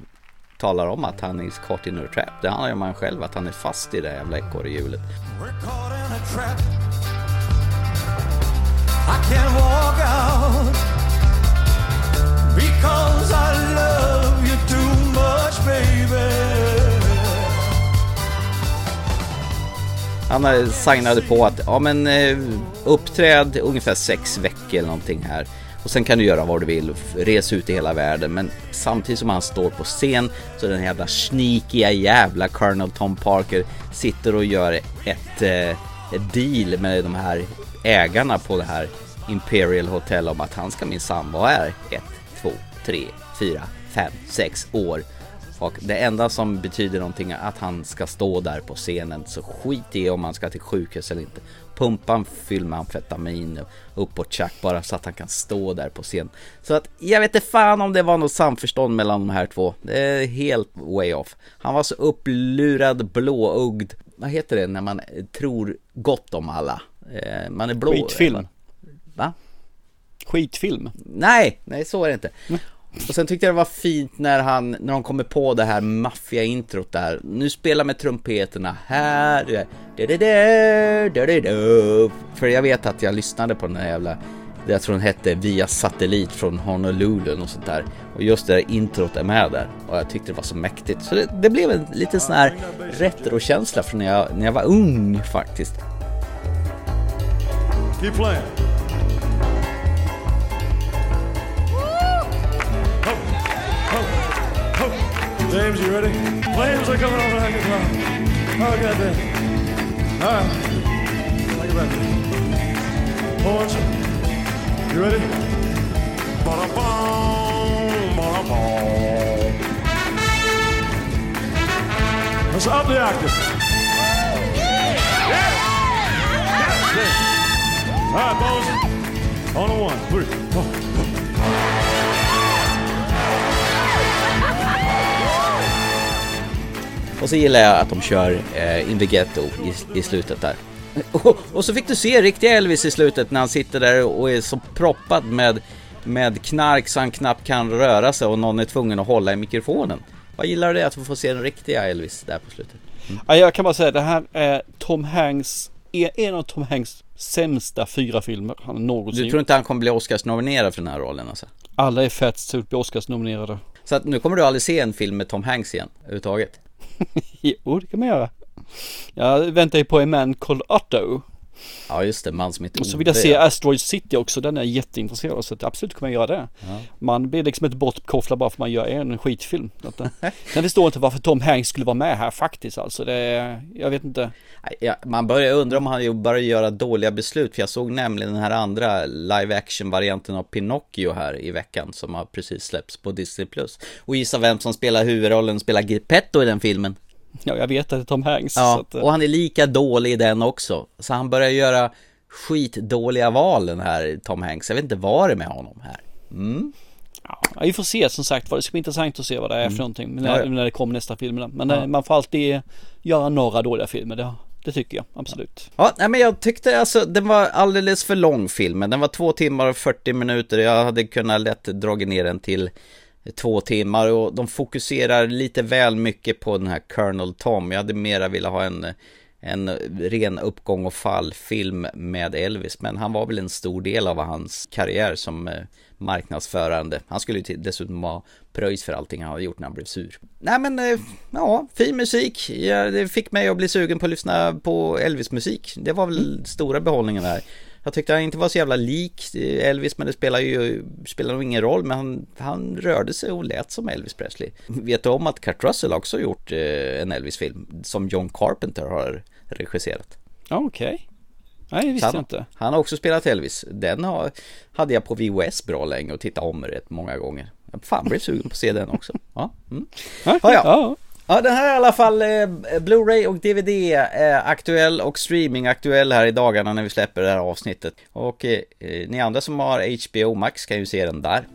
talar om att han är caught in a trap. Det handlar ju om han själv, att han är fast i det jävla ekorrhjulet. I can't walk out because I love too much baby Han signade på att, ja men eh, uppträd ungefär sex veckor eller någonting här. Och sen kan du göra vad du vill, resa ut i hela världen. Men samtidigt som han står på scen så den jävla snikiga jävla Colonel Tom Parker sitter och gör ett, eh, ett deal med de här ägarna på det här Imperial Hotel om att han ska minsann vara här ett, två, tre, fyra, fem, sex år. Och det enda som betyder någonting är att han ska stå där på scenen. Så skit i om han ska till sjukhus eller inte. Pumpa en fyll med amfetamin upp på tjack bara så att han kan stå där på scen. Så att jag vet inte fan om det var något samförstånd mellan de här två. Det är helt way off. Han var så upplurad, blåögd. Vad heter det när man tror gott om alla? Eh, man är blå.
Skitfilm.
Va?
Skitfilm.
Nej, nej så är det inte. Och sen tyckte jag det var fint när han, när de kommer på det här maffia-introt där. Nu spelar med trumpeterna här. För jag vet att jag lyssnade på den där jävla jag tror den hette Via satellit från Honolulu och sånt där. Och just det där introt är med där och jag tyckte det var så mäktigt. Så det, det blev en liten sån här retrokänsla från när jag, när jag var ung faktiskt.
Keep playing. James, you ready? Flames are coming over like a cloud. Oh, goddamn. All right. It back. Horns. You ready? Ba-da-bum, ba-da-bum. Let's up the octave. Yeah. All right, boys. On a one, three, four.
Och så gillar jag att de kör eh, In the Ghetto i, i slutet där. Och, och så fick du se riktiga Elvis i slutet när han sitter där och är så proppad med, med knark så han knappt kan röra sig och någon är tvungen att hålla i mikrofonen. Vad gillar du det att vi får se den riktiga Elvis där på slutet?
Ja, jag kan bara säga det här är Tom Hanks, är en av Tom Hanks sämsta fyra filmer han någonsin
Du tror inte han kommer bli Oscars-nominerad för den här rollen alltså?
Alla är fett så bli Oscars-nominerade.
Så att nu kommer du aldrig se en film med Tom Hanks igen, överhuvudtaget?
jo, det kan man göra. Jag väntar ju på en man called Otto.
Ja just det, man som heter
Och så vill jag se Asteroid City också, den är jag jätteintresserad av så att absolut kommer jag göra det.
Ja.
Man blir liksom inte bortkopplad bara för att man gör en skitfilm. Att, eh, Sen förstår jag inte varför Tom Hanks skulle vara med här faktiskt alltså. Det jag vet inte.
Ja, man börjar undra om han börjar göra dåliga beslut för jag såg nämligen den här andra live action varianten av Pinocchio här i veckan som har precis släppts på Disney+. Och gissa vem som spelar huvudrollen, spelar Geppetto i den filmen?
Ja, jag vet att det är Tom Hanks.
Ja,
att, eh,
och han är lika dålig i den också. Så han börjar göra skitdåliga val den här Tom Hanks. Jag vet inte vad det är med honom här. Mm.
Ja, vi får se som sagt det ska bli intressant att se vad det är
Mm.
för någonting när,
ja.
när det kommer nästa film. Men
Ja.
eh, man får alltid göra några dåliga filmer, det, det tycker jag absolut.
Ja, nej men jag tyckte alltså den var alldeles för lång filmen. Den var två timmar och 40 minuter. Jag hade kunnat lätt dragit ner den till två timmar och de fokuserar lite väl mycket på den här Colonel Tom. Jag hade mera velat ha en, en ren uppgång och fall-film med Elvis. Men han var väl en stor del av hans karriär som eh, marknadsförande. Han skulle ju dessutom ha pröjs för allting han har gjort när han blev sur. Nej men, eh, ja, fin musik. Ja, det fick mig att bli sugen på att lyssna på Elvis-musik. Det var väl stora behållningen där. Jag tyckte han inte var så jävla lik Elvis, men det spelar ju spelar nog ingen roll. Men han, han rörde sig och lät som Elvis Presley. Vet du om att Kurt Russell också gjort eh, en Elvis-film som John Carpenter har regisserat?
Okej. Nej, det visste
han,
jag inte.
Han har också spelat Elvis. Den har, hade jag på VHS bra länge och tittade om rätt många gånger. Jag fan blev sugen på att se den också. Ja, mm.
Ja,
ja, ja. den här är i alla fall eh, Blu-ray och DVD eh, aktuell och streaming aktuell här i dagarna när vi släpper det här avsnittet. Och eh, eh, ni andra som har HBO Max kan ju se den där.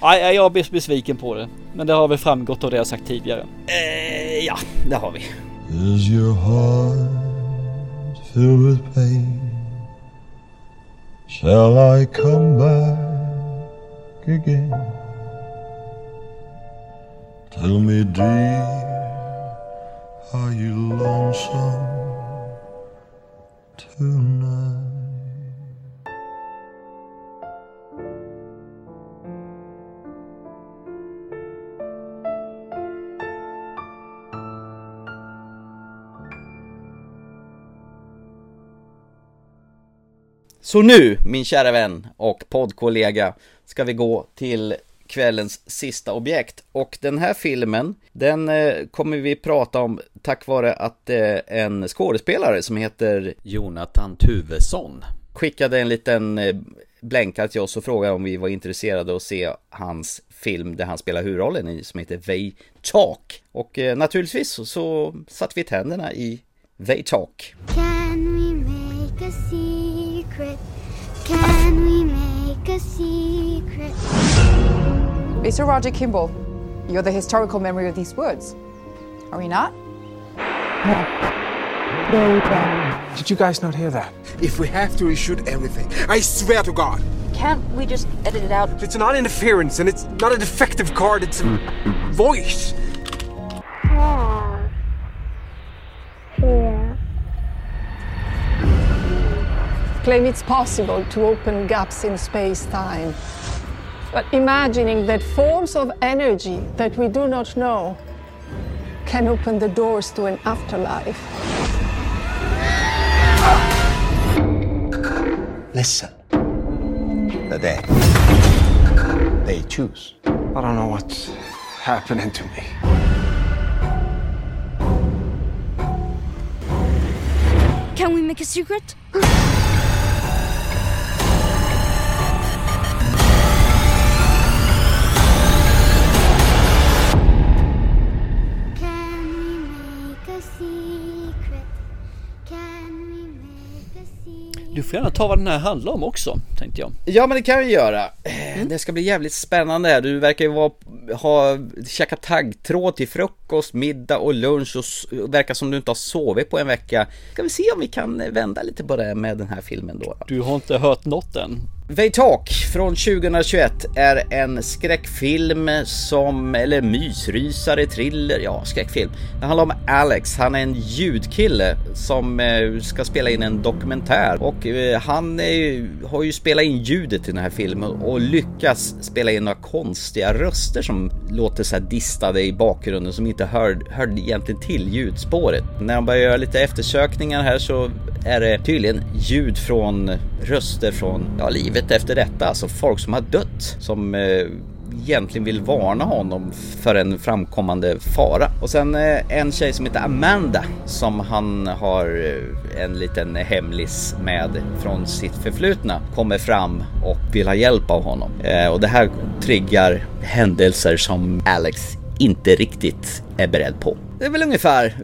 Ja,
jag blir besviken på det. Men det har väl framgått av det jag sagt tidigare.
eh, ja det har vi.
Is your heart filled with pain? Shall I come back again? Tell me, dear, are you lonesome tonight?
Så nu, min kära vän och poddkollega, ska vi gå till kvällens sista objekt. Och den här filmen, den eh, kommer vi prata om tack vare att eh, en skådespelare som heter Jonathan Tuvesson skickade en liten eh, blänkare till oss och frågade om vi var intresserade av att se hans film där han spelar huvudrollen i som heter They Talk. Och eh, naturligtvis så, så satte vi tänderna i They Talk.
Can we make a secret? Can we make a secret?
Mr. Roger Kimball, you're the historical memory of these woods. Are we not?
Did you guys not hear that?
If we have to reshoot everything, I swear to God.
Can't we just edit it out?
It's not interference and it's not a defective card, it's a voice. Ah.
Here.
claim it's possible to open gaps in space time. But imagining that forms of energy that we do not know can open the doors to an afterlife.
Listen. The dead. They choose.
I don't know what's happening to me.
Can we make a secret?
får gärna ta vad den här handlar om också, tänkte jag.
Ja men det kan vi göra. Eh, Det ska bli jävligt spännande här. Du verkar ju vara, ha käkat taggtråd till frukost, middag och lunch och s- verkar som du inte har sovit på en vecka. Ska vi se om vi kan vända lite på det med den här filmen då.
Du har inte hört något än.
They Talk från 2021 är en skräckfilm som, eller mysrysare, thriller, ja skräckfilm. Det handlar om Alex, han är en ljudkille som eh, ska spela in en dokumentär och eh, han är, har ju spelat in ljudet i den här filmen och lyckas spela in några konstiga röster som låter så här distade i bakgrunden som inte hör, hör egentligen till ljudspåret. När han börjar göra lite eftersökningar här så är det tydligen ljud från röster från ja, livet efter detta, alltså folk som har dött som eh, egentligen vill varna honom för en framkommande fara. Och sen eh, en tjej som heter Amanda som han har eh, en liten hemlis med från sitt förflutna kommer fram och vill ha hjälp av honom. Eh, och det här triggar händelser som Alex inte riktigt är beredd på. Det är väl ungefär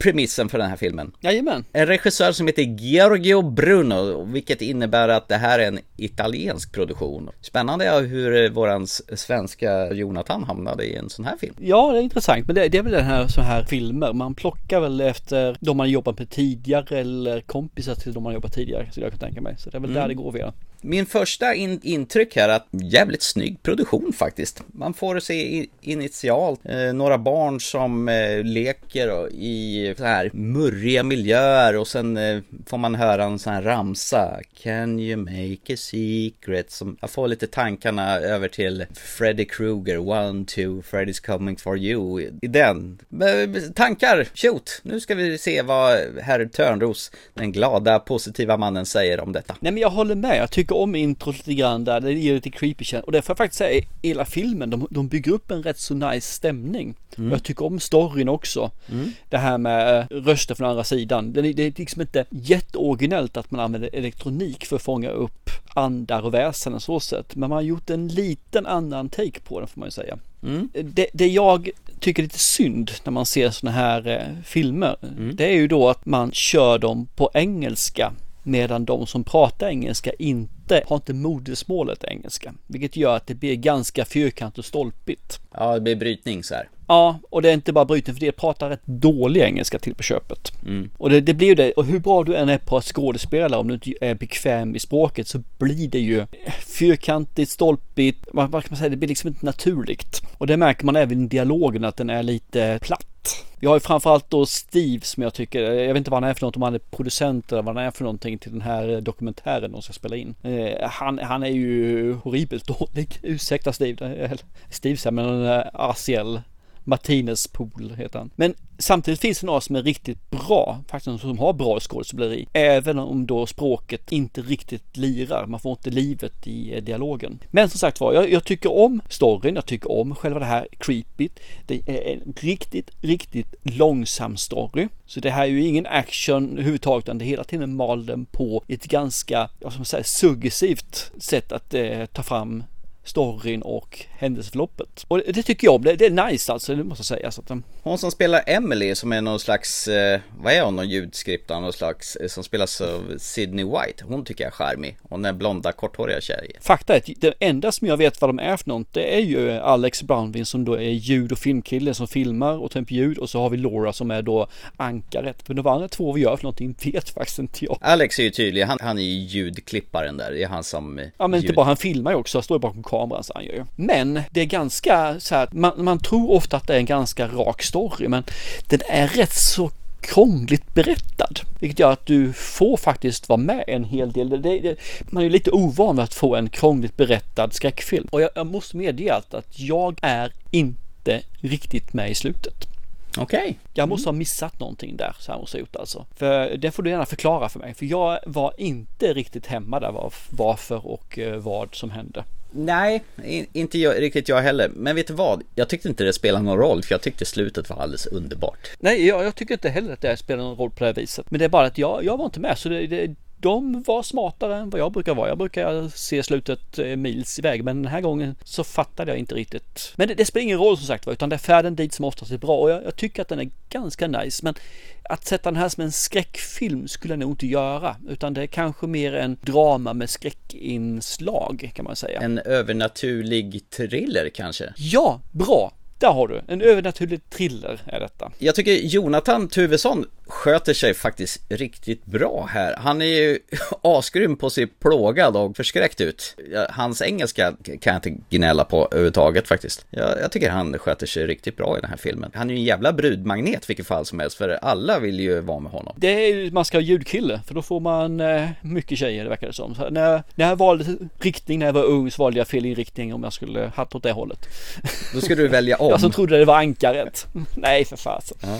premissen för den här filmen.
Jajamän.
En regissör som heter Giorgio Bruno, vilket innebär att det här är en italiensk produktion. Spännande är hur eh, våran svenska Jonathan hamnade i en sån här film.
Ja, det är intressant. Men det, det är väl den här så här filmer. Man plockar väl efter de man jobbat med tidigare eller kompisar till de man jobbat tidigare. Så jag kan tänka mig. Så det är väl
Mm.
där det går via.
Min första in intryck här är att jävligt snygg produktion faktiskt. Man får se initialt eh, några barn som eh, leker i så här murriga miljöer och sen eh, får man höra en sån här ramsa. Can you make a secret? Som jag får lite tankarna över till Freddy Krueger, one, two, Freddy's coming for you. I den. Eh, Tankar, shoot! Nu ska vi se vad herr Törnros, den glada positiva mannen, säger om detta.
Nej men jag håller med. Jag tycker om introt lite grann där. Det ger lite creepy känsla. Och det får jag faktiskt säga, hela filmen, de, de bygger upp en rätt så nice stämning.
Mm.
Jag tycker om storyn också.
Mm.
Det här med eh, röster från andra sidan. Det, är- det är liksom inte jätteoriginellt att man använder elektronik för att fånga upp andar och väsen så sätt. Men man har gjort en liten annan take på den får man ju säga.
Mm.
Det, det jag tycker är lite synd när man ser såna här eh, filmer, det är ju då att man kör dem på engelska medan de som pratar engelska inte har inte modersmålet engelska. Vilket gör att det blir ganska fyrkantigt och stolpigt.
Ja, det blir brytning så här.
Ja, och det är inte bara brytning för det pratar rätt dålig engelska till på köpet.
Mm.
Och det, det blir ju det, och hur bra du än är på att skådespela om du inte är bekväm i språket så blir det ju fyrkantigt, stolpigt, vad, vad kan man säga, det blir liksom inte naturligt. Och det märker man även i dialogen att den är lite platt. Vi har ju framförallt då Steve som jag tycker, jag vet inte vad han är för något, om han är producent eller vad han är för någonting till den här dokumentären de ska spela in. Eh, han, han är ju horribelt dålig, ursäkta Steve, Steve säger men Asiel Martinez Pool heter han. Men samtidigt finns det några som är riktigt bra, faktiskt som har bra skådespeleri. Även om då språket inte riktigt lirar, man får inte livet i eh, dialogen. Men som sagt var, jag, jag tycker om storyn, jag tycker om själva det här creepy. Det är en riktigt, riktigt långsam story. Så det här är ju ingen action överhuvudtaget, utan det hela tiden mal den på ett ganska, jag ska säga, suggestivt sätt att eh, ta fram storyn och händelseförloppet. Och det tycker jag om, det, det är nice alltså, det måste jag säga. Så att, um,
Hon som spelar Emily som är någon slags, eh, vad är hon, någon ljudskript av någon slags, eh, som spelas av Sydney White. Hon tycker jag är charmig. Hon är blonda korthåriga tjej.
Fakta är att det enda som jag vet vad de är för något, det är ju Alex Brownvin som då är ljud och filmkille som filmar och tar upp ljud och så har vi Laura som är då ankaret. Men de andra två vi gör för någonting vet faktiskt inte jag.
Alex är ju tydlig, han, han är ju ljudklipparen där. Det är han som... eh,
Ja men inte
ljud-
bara han filmar ju också, han står ju bakom kameran så han ju. Men det är ganska så här, man, man tror ofta att det är en ganska rak story men den är rätt så krångligt berättad. Vilket gör att du får faktiskt vara med en hel del. Det, det, man är lite ovan att få en krångligt berättad skräckfilm. Och jag, jag måste medge att, att jag är inte riktigt med i slutet.
Okej. Okay.
Jag måste ha missat någonting där, så här måste jag gjort alltså. För det får du gärna förklara för mig. För jag var inte riktigt hemma där var, varför och eh, vad som hände.
Nej, inte jag, riktigt jag heller. Men vet du vad? Jag tyckte inte det spelade någon roll för jag tyckte slutet var alldeles underbart.
Nej, jag, jag tycker inte heller att det spelar någon roll på det här viset. Men det är bara att jag, jag var inte med så det, det de var smartare än vad jag brukar vara. Jag brukar se slutet eh, mils iväg men den här gången så fattade jag inte riktigt. Men det, det spelar ingen roll som sagt utan det är färden dit som oftast är bra och jag, jag, tycker att den är ganska nice. Men att sätta den här som en skräckfilm skulle jag nog inte göra utan det är kanske mer en drama med skräckinslag kan man säga.
En övernaturlig thriller kanske?
Ja, bra! Där har du, en övernaturlig thriller är detta.
Jag tycker Jonathan Tuvesson sköter sig faktiskt riktigt bra här. Han är ju asgrym på se plågad och förskräckt ut. Hans engelska kan jag inte gnälla på överhuvudtaget faktiskt. Jag, jag, tycker han sköter sig riktigt bra i den här filmen. Han är ju en jävla brudmagnet vilket fall som helst för alla vill ju vara med honom.
Det är ju, man ska ha ljudkille för då får man eh, mycket tjejer det verkar det som. Så när, när jag valde riktning när jag var ung så valde jag fel inriktning om jag skulle haft åt det hållet.
Då ska du välja om.
jag som trodde det var ankaret. Nej för fasen. Ja.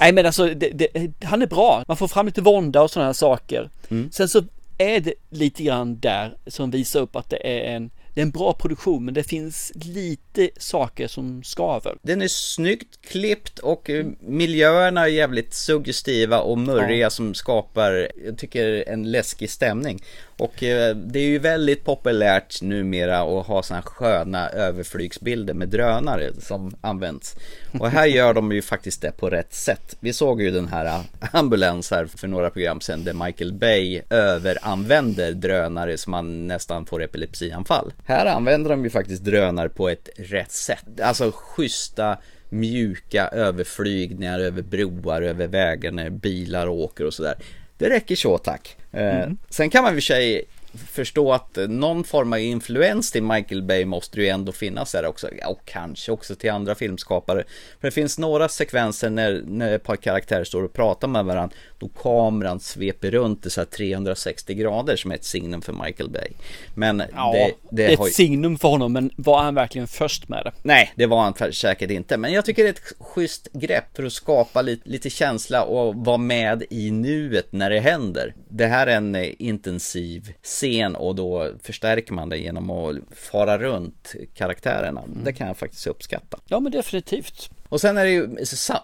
Nej men alltså det, det, han är bra. Man får fram lite vånda och sådana här saker. Mm. Sen så är det lite grann där som visar upp att det är en det är en bra produktion men det finns lite saker som skaver.
Den är snyggt klippt och eh, miljöerna är jävligt suggestiva och murriga ja. som skapar, jag tycker, en läskig stämning. Och eh, det är ju väldigt populärt numera att ha sådana sköna överflygsbilder med drönare som används. Och här gör de ju faktiskt det på rätt sätt. Vi såg ju den här eh, ambulans här för några program sedan där Michael Bay överanvänder drönare som man nästan får epilepsianfall. Här använder de ju faktiskt drönare på ett rätt sätt. Alltså schyssta mjuka överflygningar över broar, över vägar när bilar åker och sådär. Det räcker så tack. Eh, mm. Sen kan man i sig förstå att någon form av influens till Michael Bay måste ju ändå finnas där också. Och kanske också till andra filmskapare. För det finns några sekvenser när, när ett par karaktärer står och pratar med varandra. Då kameran sveper runt i så 360 grader som är ett signum för Michael Bay. Men
ja, det, det, det är ett signum för honom men var han verkligen först med det?
Nej, det var han säkert inte. Men jag tycker det är ett schysst grepp för att skapa lite, lite känsla och vara med i nuet när det händer. Det här är en intensiv scen och då förstärker man det genom att fara runt karaktärerna. Mm. Det kan jag faktiskt uppskatta.
Ja men definitivt.
Och sen är det ju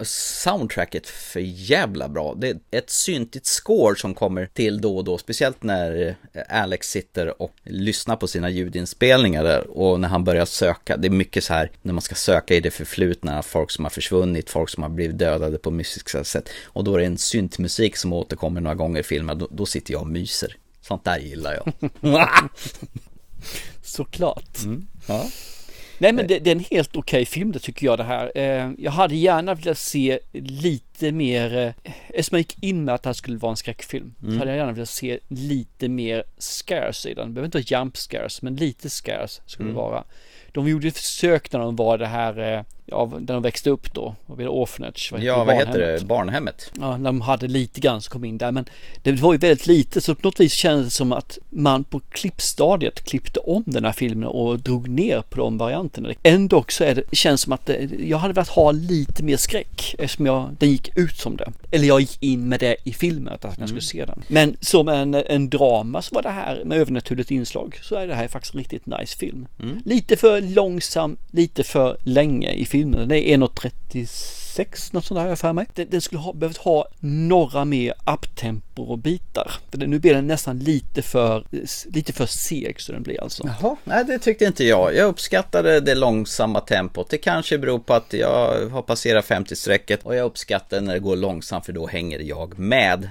soundtracket för jävla bra. Det är ett syntigt score som kommer till då och då, speciellt när eh, Alex sitter och lyssnar på sina ljudinspelningar där och när han börjar söka. Det är mycket så här när man ska söka i det förflutna, folk som har försvunnit, folk som har blivit dödade på mystiska sätt. Och då är det en syntmusik som återkommer några gånger i filmen, då, då sitter jag och myser. Sånt där gillar jag.
Såklart. Mm. Ja. Nej men det, det, är en helt okej okay film det tycker jag det här. Eh, jag hade gärna velat se lite mer, eh, eftersom jag gick in med att det här skulle vara en skräckfilm, mm. så hade jag gärna velat se lite mer scares i den. Det behöver inte vara jump scares, men lite scares skulle mm. det vara. De gjorde ett försök när de var det här eh, ja, där de växte upp då, vad det, orphanage?
Vad ja, vad heter det, barnhemmet?
Ja, när de hade lite grann som kom in där, men det var ju väldigt lite, så på något vis kändes det som att man på klippstadiet klippte om den här filmen och drog ner på de varianterna. Ändå så är det, känns som att det, jag hade velat ha lite mer skräck eftersom jag, den gick ut som det. Eller jag gick in med det i filmen, att jag skulle mm. se den. Men som en, en drama så var det här med övernaturligt inslag så är det här faktiskt en riktigt nice film. Mm. Lite för långsam, lite för länge i filmen. Den är 1.36 något sånt där har jag för mig. Den, den skulle ha, behövt ha några mer uptempo och bitar. Nu blir den nästan lite för, lite för seg så den blir alltså.
Jaha, nej det tyckte inte jag. Jag uppskattade det långsamma tempot. Det kanske beror på att jag har passerat 50-strecket och jag uppskattar när det går långsamt för då hänger jag med.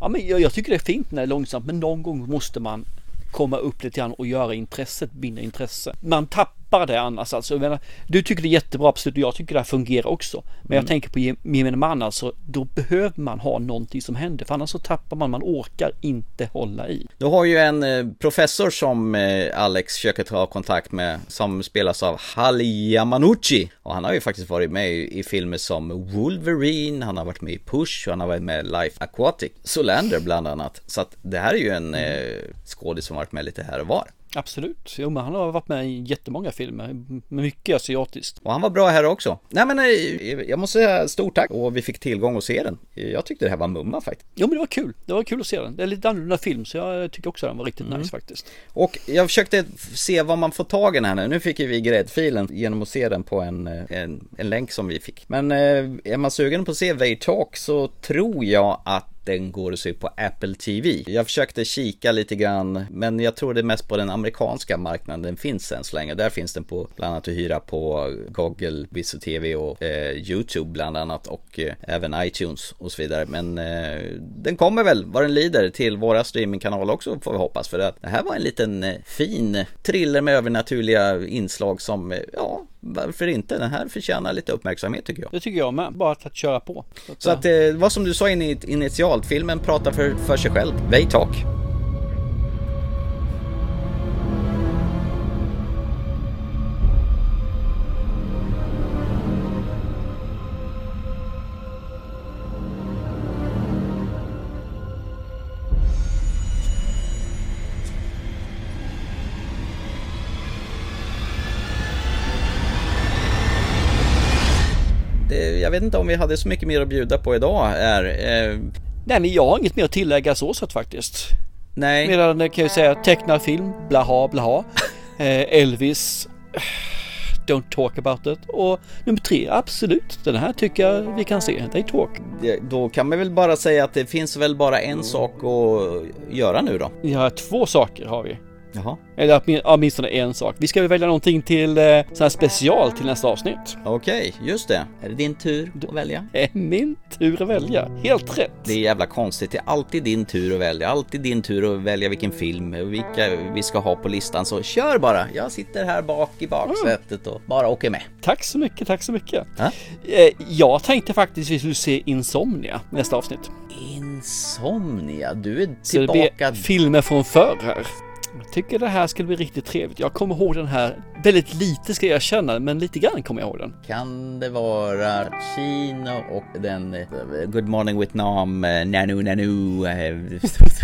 Ja men jag, jag tycker det är fint när det är långsamt men någon gång måste man komma upp lite grann och göra intresset, binda intresse. Man tappar tappar det annars alltså. Jag menar, du tycker det är jättebra absolut och jag tycker det här fungerar också. Men jag
Mm.
tänker på gem- gemene man alltså, då behöver man ha någonting som händer för annars så tappar man, man orkar inte hålla i.
Du har ju en eh, professor som eh, Alex försöker ta kontakt med som spelas av Hali Yamanuchi. Och han har ju faktiskt varit med i, i filmer som Wolverine, han har varit med i Push och han har varit med i Life Aquatic. Solander bland annat. Så att det här är ju en eh, skådis som varit med lite här och var.
Absolut, jo men han har varit med i jättemånga filmer, mycket asiatiskt.
Och han var bra här också. Nej men eh, jag måste säga stort tack och vi fick tillgång att se den. Jag tyckte det här var mumma faktiskt.
Jo men det var kul, det var kul att se den. Det är lite annorlunda film så jag tycker också den var riktigt
Mm.
nice faktiskt.
Och jag försökte se vad man får tag i den här nu. Nu fick ju vi gräddfilen genom att se den på en, eh, en, en länk som vi fick. Men eh, är man sugen på att se Way Talk så tror jag att den går att se på Apple TV. Jag försökte kika lite grann, men jag tror det är mest på den amerikanska marknaden den finns än så länge. Där finns den på bland annat att hyra på Google, Viso TV och eh, YouTube bland annat och eh, även iTunes och så vidare. Men eh, den kommer väl vad den lider till våra streamingkanaler också får vi hoppas. För att det här var en liten eh, fin thriller med övernaturliga inslag som, eh, ja, varför inte? Den här förtjänar lite uppmärksamhet tycker jag.
Det tycker jag med, bara att, att köra på.
Så att det var som du sa in initialt, filmen pratar för, för sig själv. Way Talk. Jag vet inte om vi hade så mycket mer att bjuda på idag. Är, eh,
Nej men jag har inget mer att tillägga så sett faktiskt.
Nej.
Medan kan jag säga tecknad film, blaha blaha. Eh, Elvis, Don't talk about it. Och nummer tre, absolut. Den här tycker jag vi kan se. They talk.
då kan man väl bara säga att det finns väl bara en sak att göra nu då.
Ja, två saker har vi.
Jaha.
Eller åtmin- åtminstone en sak. Vi ska väl välja någonting till eh, sån här special till nästa avsnitt.
Okej, just det. Är det din tur att välja?
Det är min tur att välja. Helt rätt.
Det är jävla konstigt. Det är alltid din tur att välja. Alltid din tur att välja vilken film och vilka vi ska ha på listan. Så kör bara. Jag sitter här bak i baksätet och bara åker med.
Tack så mycket, tack så mycket.
Ja?
Eh, jag tänkte faktiskt vi skulle se Insomnia nästa avsnitt.
Insomnia, du är
Så det
tillbaka.
blir filmer från förr här. Tycker det här skulle bli riktigt trevligt. Jag kommer ihåg den här väldigt lite ska jag känna, men lite grann kommer jag ihåg den.
Kan det vara Chino och den eh, Good Morning Vietnam, eh, Nanu Nanu, eh,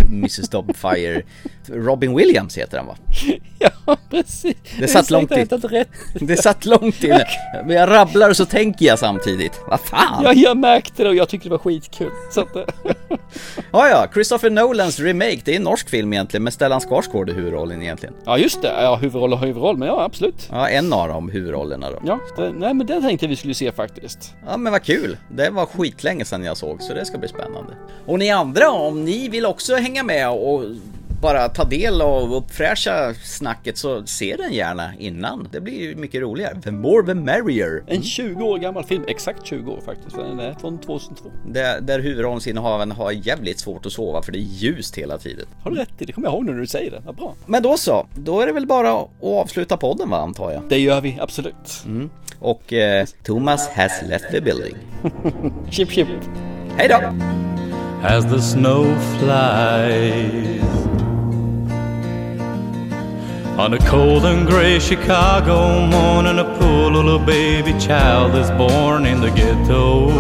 Mrs Doubtfire. Robin Williams heter han va?
Ja, precis.
Det satt långt
in.
in. Det satt långt inne. Men jag rabblar och så tänker jag samtidigt. Vad fan?
Ja, jag märkte det och jag tyckte det var skitkul. Så att, eh,
Ja, ja, Christopher Nolans remake, det är en norsk film egentligen, men Stellan Skarsgård är huvudrollen egentligen.
ja, just det. Ja, huvudroll och huvudroll, men ja, absolut.
Ja, en av de huvudrollerna då.
Ja, det, nej men den tänkte vi skulle se faktiskt.
Ja men vad kul! Det var skitlänge sedan jag såg så det ska bli spännande. Och ni andra om ni vill också hänga med och bara ta del av uppfräscha snacket så se den gärna innan. Det blir ju mycket roligare. The more the merrier.
En 20 år gammal film, exakt 20 år faktiskt. för Den är från 2002.
Där, där huvudrollsinnehavaren har jävligt svårt att sova för det är ljust hela tiden.
Har du rätt i, det kommer jag ihåg nu när du säger det. Vad bra.
Men då så, då är det väl bara att avsluta podden va antar jag?
Det gör vi absolut.
Mm. Och eh, Thomas has left the building.
chip chip.
Hej då!
as the snow flies. On a cold and gray Chicago morning, a poor little baby child is born in the ghetto.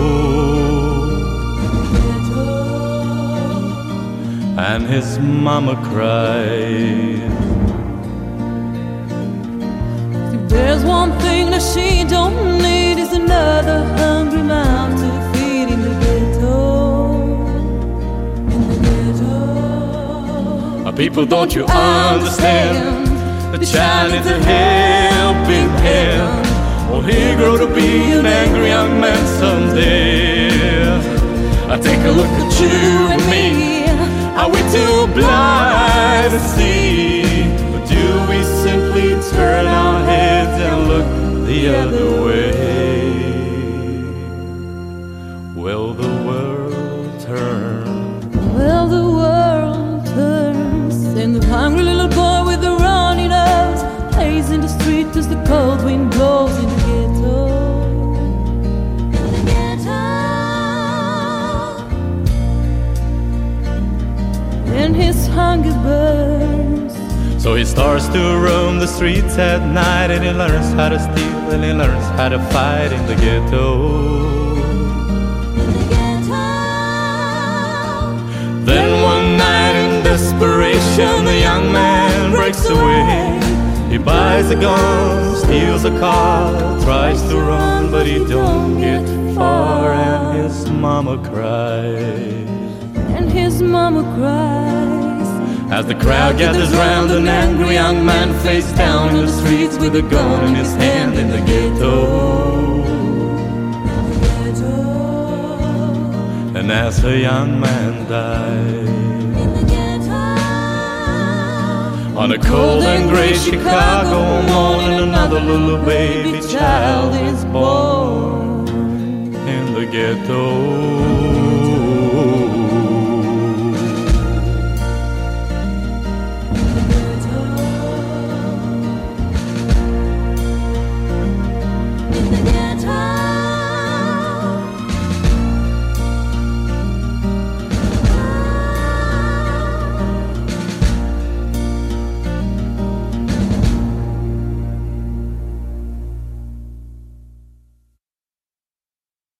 And his mama cried.
There's one thing that she don't need is another hungry mouth to feed in the ghetto. In the ghetto.
People, don't you understand? The child is a helping hand, or he'll grow to be an angry young man someday. I take a look at you and me. Are we too blind to see? Or do we simply turn our heads and look the other way? Well, the world turns.
As the cold wind blows in the ghetto. In the ghetto. And his hunger burns.
So he starts to roam the streets at night and he learns how to steal and he learns how to fight in the ghetto in the ghetto. Then one night in desperation, the young man breaks away. He buys a gun, steals a car, tries to run, but he don't get far, and his mama cries.
And his mama cries.
As the crowd gathers round an angry young man face down in the streets with a gun in his hand in the ghetto. And as a young man dies On a cold and gray Chicago morning Another little baby child is born In the ghetto